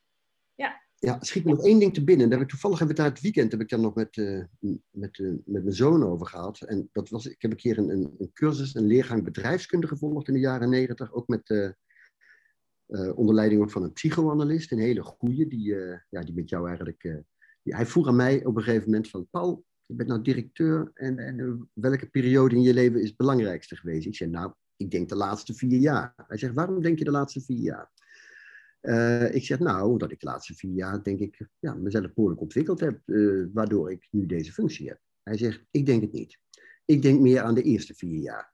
Ja. Schiet me nog één ding te binnen. Daar heb ik toevallig hebben we daar het weekend heb ik daar nog met, uh, met, uh, met mijn zoon over gehad. En dat was, ik heb een keer een, een, een cursus, een leergang bedrijfskunde gevolgd in de jaren negentig. Ook met uh, onder leiding van een psychoanalist, een hele goeie, die, ja, die met jou eigenlijk. Die, hij vroeg aan mij op een gegeven moment van Paul, je bent nou directeur en, en welke periode in je leven is het belangrijkste geweest? Ik zei nou, ik denk de laatste vier jaar. Hij zegt, waarom denk je de laatste vier jaar? Uh, ik zeg nou, dat ik de laatste vier jaar, denk ik, ja, mezelf behoorlijk ontwikkeld heb, uh, waardoor ik nu deze functie heb. Hij zegt, ik denk het niet. Ik denk meer aan de eerste vier jaar.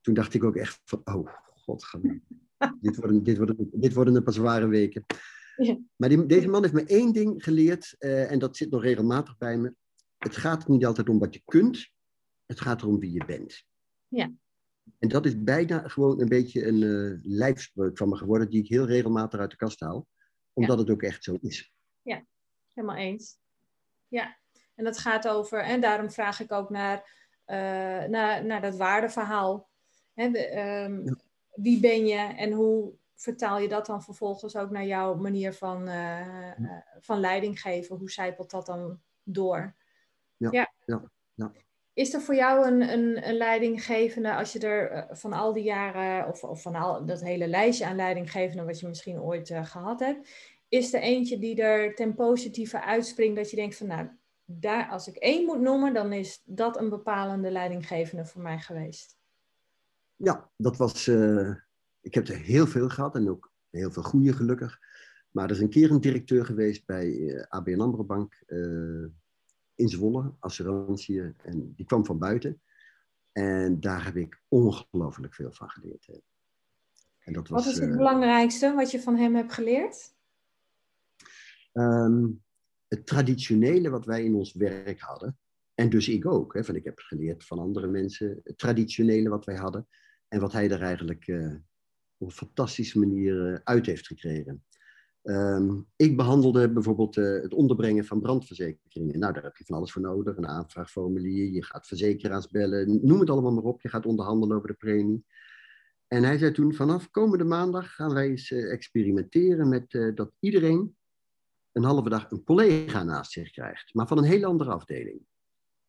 Toen dacht ik ook echt van, oh, god, dit, worden, dit, worden, dit worden een paar zware weken. Ja. Maar die, deze man heeft me één ding geleerd, uh, en dat zit nog regelmatig bij me. Het gaat niet altijd om wat je kunt, het gaat erom wie je bent. Ja. En dat is bijna gewoon een beetje een uh, lijfspreuk van me geworden, die ik heel regelmatig uit de kast haal, omdat het ook echt zo is. Ja, helemaal eens. Ja, en dat gaat over, en daarom vraag ik ook naar, uh, naar, naar dat waardeverhaal. Hè, um, Wie ben je en hoe vertaal je dat dan vervolgens ook naar jouw manier van, uh, van leiding geven? Hoe zijpelt dat dan door? ja. ja. ja. Is er voor jou een, een, een leidinggevende, als je er eh, van al die jaren, of, of van al dat hele lijstje aan leidinggevenden wat je misschien ooit uh, gehad hebt, is er eentje die er ten positieve uitspringt, dat je denkt van nou, daar, als ik één moet noemen, dan is dat een bepalende leidinggevende voor mij geweest? Ja, dat was, uh, ik heb er heel veel gehad en ook heel veel goede gelukkig. Maar er is een keer een directeur geweest bij ABN AMRO Bank, in Zwolle, assurantie, en die kwam van buiten. En daar heb ik ongelooflijk veel van geleerd. En dat was, wat is het uh, belangrijkste wat je van hem hebt geleerd? Um, het traditionele wat wij in ons werk hadden. En dus ik ook. Hè, van ik heb geleerd van andere mensen. Het traditionele wat wij hadden. En wat hij er eigenlijk uh, op een fantastische manier uh, uit heeft gekregen. Um, ik behandelde bijvoorbeeld uh, het onderbrengen van brandverzekeringen. Nou, daar heb je van alles voor nodig. Een aanvraagformulier, je gaat verzekeraars bellen, noem het allemaal maar op. Je gaat onderhandelen over de premie. En hij zei toen, vanaf komende maandag gaan wij eens uh, experimenteren met uh, dat iedereen een halve dag een collega naast zich krijgt. Maar van een hele andere afdeling.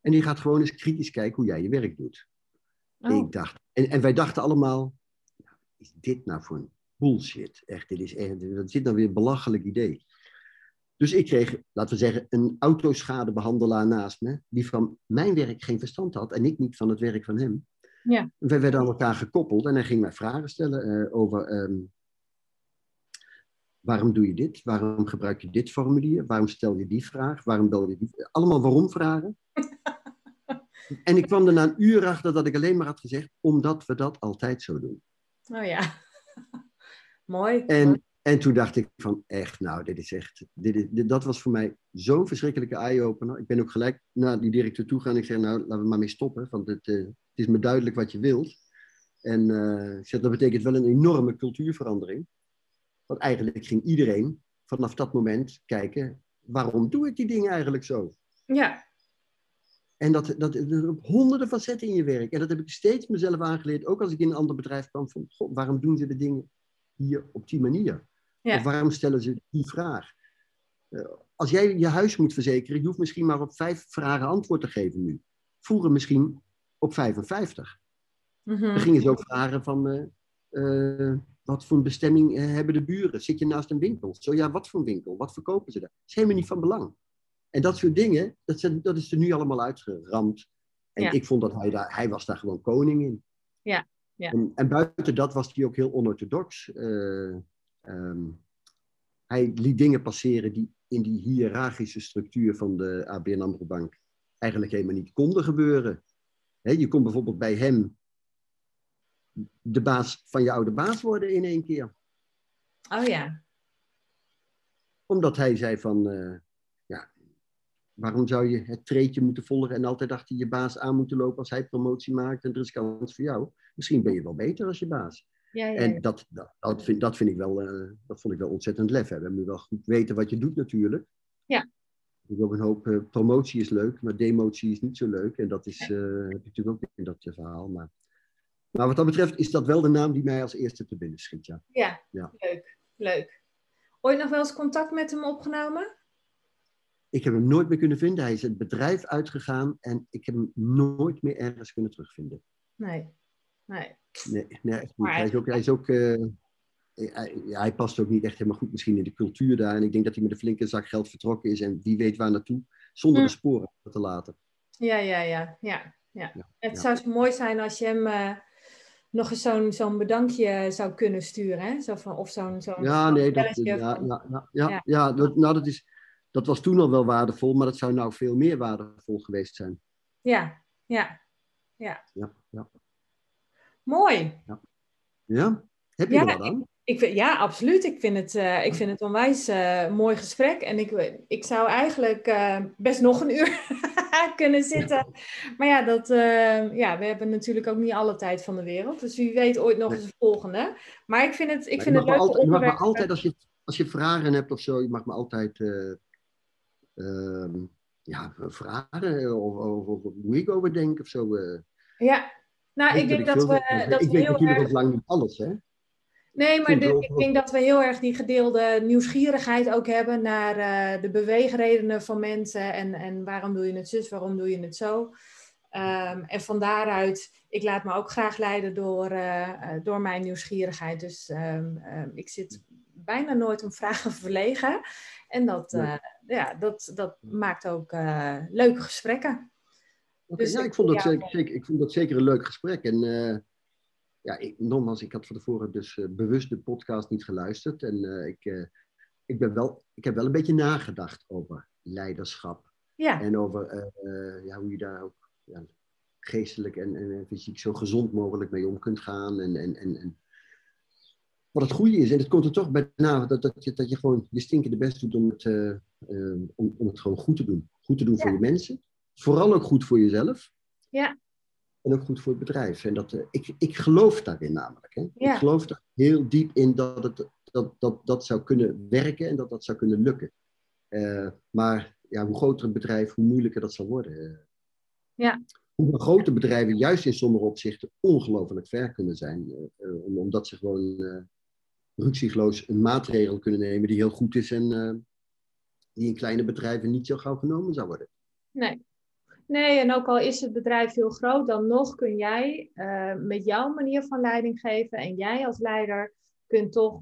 En die gaat gewoon eens kritisch kijken hoe jij je werk doet. Oh. Ik dacht, en, en wij dachten allemaal, is dit nou voor een bullshit. Echt, dit is echt, dat zit nou weer een belachelijk idee. Dus ik kreeg, laten we zeggen, een autoschadebehandelaar naast me, die van mijn werk geen verstand had en ik niet van het werk van hem. Ja. We werden aan elkaar gekoppeld en hij ging mij vragen stellen uh, over um, waarom doe je dit? Waarom gebruik je dit formulier? Waarom stel je die vraag? Waarom bel je die? Allemaal waarom vragen. en ik kwam er na een uur achter dat ik alleen maar had gezegd, omdat we dat altijd zo doen. Oh ja. Mooi. En En toen dacht ik van echt, nou, dit is echt, dit is, dat was voor mij zo'n verschrikkelijke eye-opener. Ik ben ook gelijk naar die directeur toe gaan. Ik zeg, nou, laten we maar mee stoppen, want het, uh, het is me duidelijk wat je wilt. En uh, ik zeg, dat betekent wel een enorme cultuurverandering. Want eigenlijk ging iedereen vanaf dat moment kijken, waarom doe ik die dingen eigenlijk zo? Ja. En dat, dat, dat op honderden facetten in je werk. En dat heb ik steeds mezelf aangeleerd, ook als ik in een ander bedrijf kwam, van, God, waarom doen ze de dingen hier op die manier? Ja. Of waarom stellen ze die vraag? Uh, als jij je huis moet verzekeren, je hoeft misschien maar op vijf vragen antwoord te geven nu. Vroeger misschien op 55. Mm -hmm. Dan gingen ze ook vragen van, uh, uh, wat voor een bestemming hebben de buren? Zit je naast een winkel? Zo ja, wat voor een winkel? Wat verkopen ze daar? Dat is helemaal niet van belang. En dat soort dingen, dat, zijn, dat is er nu allemaal uitgeramd. En ja. ik vond dat hij daar, hij was daar gewoon koning in. Ja, ja. En, en buiten dat was hij ook heel onorthodox. Uh, um, hij liet dingen passeren die in die hiërarchische structuur van de ABN AMRO Bank eigenlijk helemaal niet konden gebeuren. He, je kon bijvoorbeeld bij hem de baas van je oude baas worden in één keer. Oh ja. Omdat hij zei van, uh, ja, waarom zou je het treetje moeten volgen en altijd achter je baas aan moeten lopen als hij promotie maakt en er is kans voor jou. Misschien ben je wel beter als je baas. Ja, ja, ja. En dat, dat, dat, vind, dat vind ik wel, uh, dat vond ik wel ontzettend lef hebben. Je moet wel goed weten wat je doet natuurlijk. Ja. Ik ook een hoop, uh, promotie is leuk, maar demotie is niet zo leuk. En dat is, uh, heb je natuurlijk ook in dat verhaal. Maar, maar wat dat betreft is dat wel de naam die mij als eerste te binnen schiet, ja. Ja, ja. leuk, leuk. Ooit nog wel eens contact met hem opgenomen? Ik heb hem nooit meer kunnen vinden. Hij is het bedrijf uitgegaan en ik heb hem nooit meer ergens kunnen terugvinden. Nee, nee. Nee, nee echt niet. Hij is ook, hij, is ook uh, hij, hij, past ook niet echt helemaal goed misschien in de cultuur daar. En ik denk dat hij met een flinke zak geld vertrokken is en wie weet waar naartoe, zonder hm. de sporen te laten. Ja, ja, ja. ja, ja. ja het ja. zou zo mooi zijn als je hem uh, nog eens zo'n zo'n bedankje zou kunnen sturen. Hè? Zo van, of zo'n zo'n ja, nee, dat, ja, ja, ja, ja, ja, dat, nou, dat, is, dat was toen al wel waardevol, maar dat zou nou veel meer waardevol geweest zijn. Ja, ja, ja. ja, ja. Mooi. Ja? ja? Heb je ja, er wat aan? Ik, ik, ja, absoluut. Ik vind het, uh, ik vind het onwijs uh, mooi gesprek. En ik, ik zou eigenlijk uh, best nog een uur kunnen zitten. Maar ja, dat, ja, we hebben natuurlijk ook niet alle tijd van de wereld. Dus wie weet ooit nog eens een volgende. Maar ik vind het, ik vind het leuk altijd, Je mag me altijd, als je, als je vragen hebt of zo, je mag me altijd ja, vragen of, of, of, hoe ik over denk of zo. Ja, nou, ik, denk dat we. Dat ik we weet natuurlijk erg... lang niet alles, hè? Nee, maar ik denk dat we heel erg die gedeelde nieuwsgierigheid ook hebben naar uh, de beweegredenen van mensen. En, en waarom doe je het zus, waarom doe je het zo? Um, en van daaruit, ik laat me ook graag leiden door, uh, door mijn nieuwsgierigheid. Dus um, um, ik zit bijna nooit om vragen verlegen. En dat, ja. ja dat, dat maakt ook leuke gesprekken. Okay, dus ja, ik vond, dat zeker, ik vond dat zeker een leuk gesprek. En uh, ja, ik, nogmaals, ik had van tevoren dus bewust de podcast niet geluisterd. En ik, ik, ben wel, ik heb wel een beetje nagedacht over leiderschap. Ja. En over ja, hoe je daar ook ja, geestelijk en, en, fysiek zo gezond mogelijk mee om kunt gaan. En, en, en, en wat het goede is. En het komt er toch bij na dat, dat, je, dat je gewoon je stinkende best doet om het, om, om het gewoon goed te doen. Goed te doen ja. voor je mensen vooral ook goed voor jezelf. Ja. En ook goed voor het bedrijf. En dat, uh, ik, ik geloof daarin namelijk. Hè. Ja. Ik geloof er heel diep in dat, het, dat, dat dat zou kunnen werken en dat dat zou kunnen lukken. Uh, maar ja, hoe groter het bedrijf, hoe moeilijker dat zal worden. Ja. Hoe grote bedrijven juist in sommige opzichten ongelooflijk ver kunnen zijn. Uh, omdat ze gewoon ruksigloos een maatregel kunnen nemen die heel goed is en die in kleine bedrijven niet zo gauw genomen zou worden. Nee, Nee, en ook al is het bedrijf heel groot, dan nog kun jij uh, met jouw manier van leiding geven en jij als leider kunt toch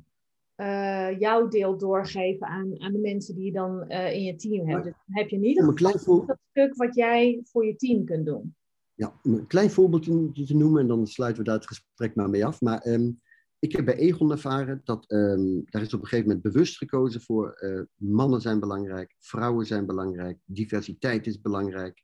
uh, jouw deel doorgeven aan, aan de mensen die je dan in je team hebt. Dus dan heb je niet een klein voor... dat stuk wat jij voor je team kunt doen. Ja, om een klein voorbeeldje te noemen en dan sluiten we daar het gesprek maar mee af. Maar um, ik heb bij Egon ervaren dat um, daar is op een gegeven moment bewust gekozen voor mannen zijn belangrijk, vrouwen zijn belangrijk, diversiteit is belangrijk.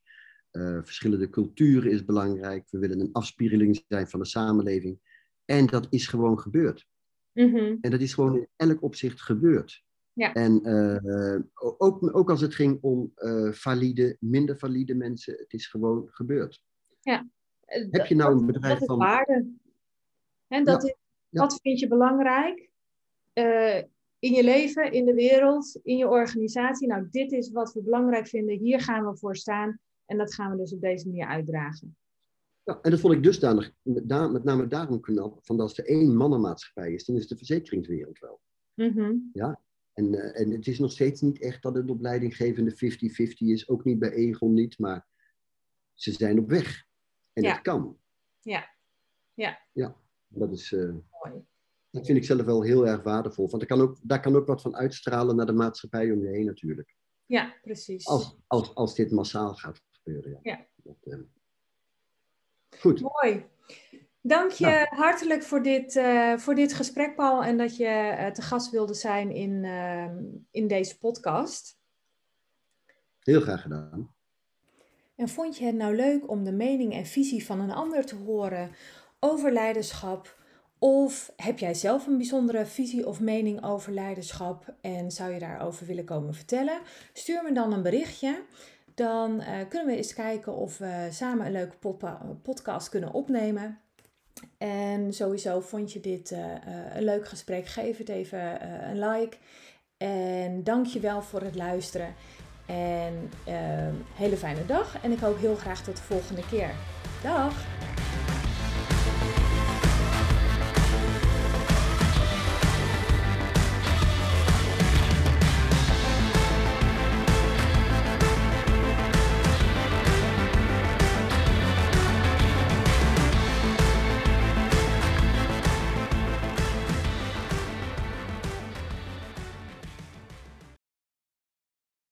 Uh, verschillende culturen is belangrijk. We willen een afspiegeling zijn van de samenleving. En dat is gewoon gebeurd. Mhm. En dat is gewoon in elk opzicht gebeurd. Ja. En uh, ook, ook als het ging om valide, minder valide mensen, het is gewoon gebeurd. Ja. Heb je nou een bedrijf dat van... waarde. En dat is, wat vind je belangrijk uh, in je leven, in de wereld, in je organisatie? Nou, dit is wat we belangrijk vinden, hier gaan we voor staan. En dat gaan we dus op deze manier uitdragen. Ja, en dat vond ik dusdanig, met, name daarom knap, van als er één mannenmaatschappij is, dan is de verzekeringswereld wel. Mm Ja, en, uh, en het is nog steeds niet echt dat het op leidinggevende 50-50 is, ook niet bij Egon niet, maar ze zijn op weg. En ja. het kan. Ja. Ja. Ja, dat is... Uh, Mooi. Dat vind ik zelf wel heel erg waardevol. Want er kan ook, daar kan ook wat van uitstralen naar de maatschappij om je heen natuurlijk. Ja, precies. Als, als, als dit massaal gaat gebeuren. Ja. ja. Dat, uh, Goed. Mooi. Dank je nou. hartelijk voor dit, uh, voor dit gesprek, Paul, en dat je uh, te gast wilde zijn in, uh, in deze podcast. Heel graag gedaan. En vond je het nou leuk om de mening en visie van een ander te horen over leiderschap? Of heb jij zelf een bijzondere visie of mening over leiderschap en zou je daarover willen komen vertellen? Stuur me dan een berichtje dan uh, kunnen we eens kijken of we samen een leuke podcast kunnen opnemen. En sowieso vond je dit uh, een leuk gesprek, geef het even een like. En dank je wel voor het luisteren. En hele fijne dag. En ik hoop heel graag tot de volgende keer. Dag!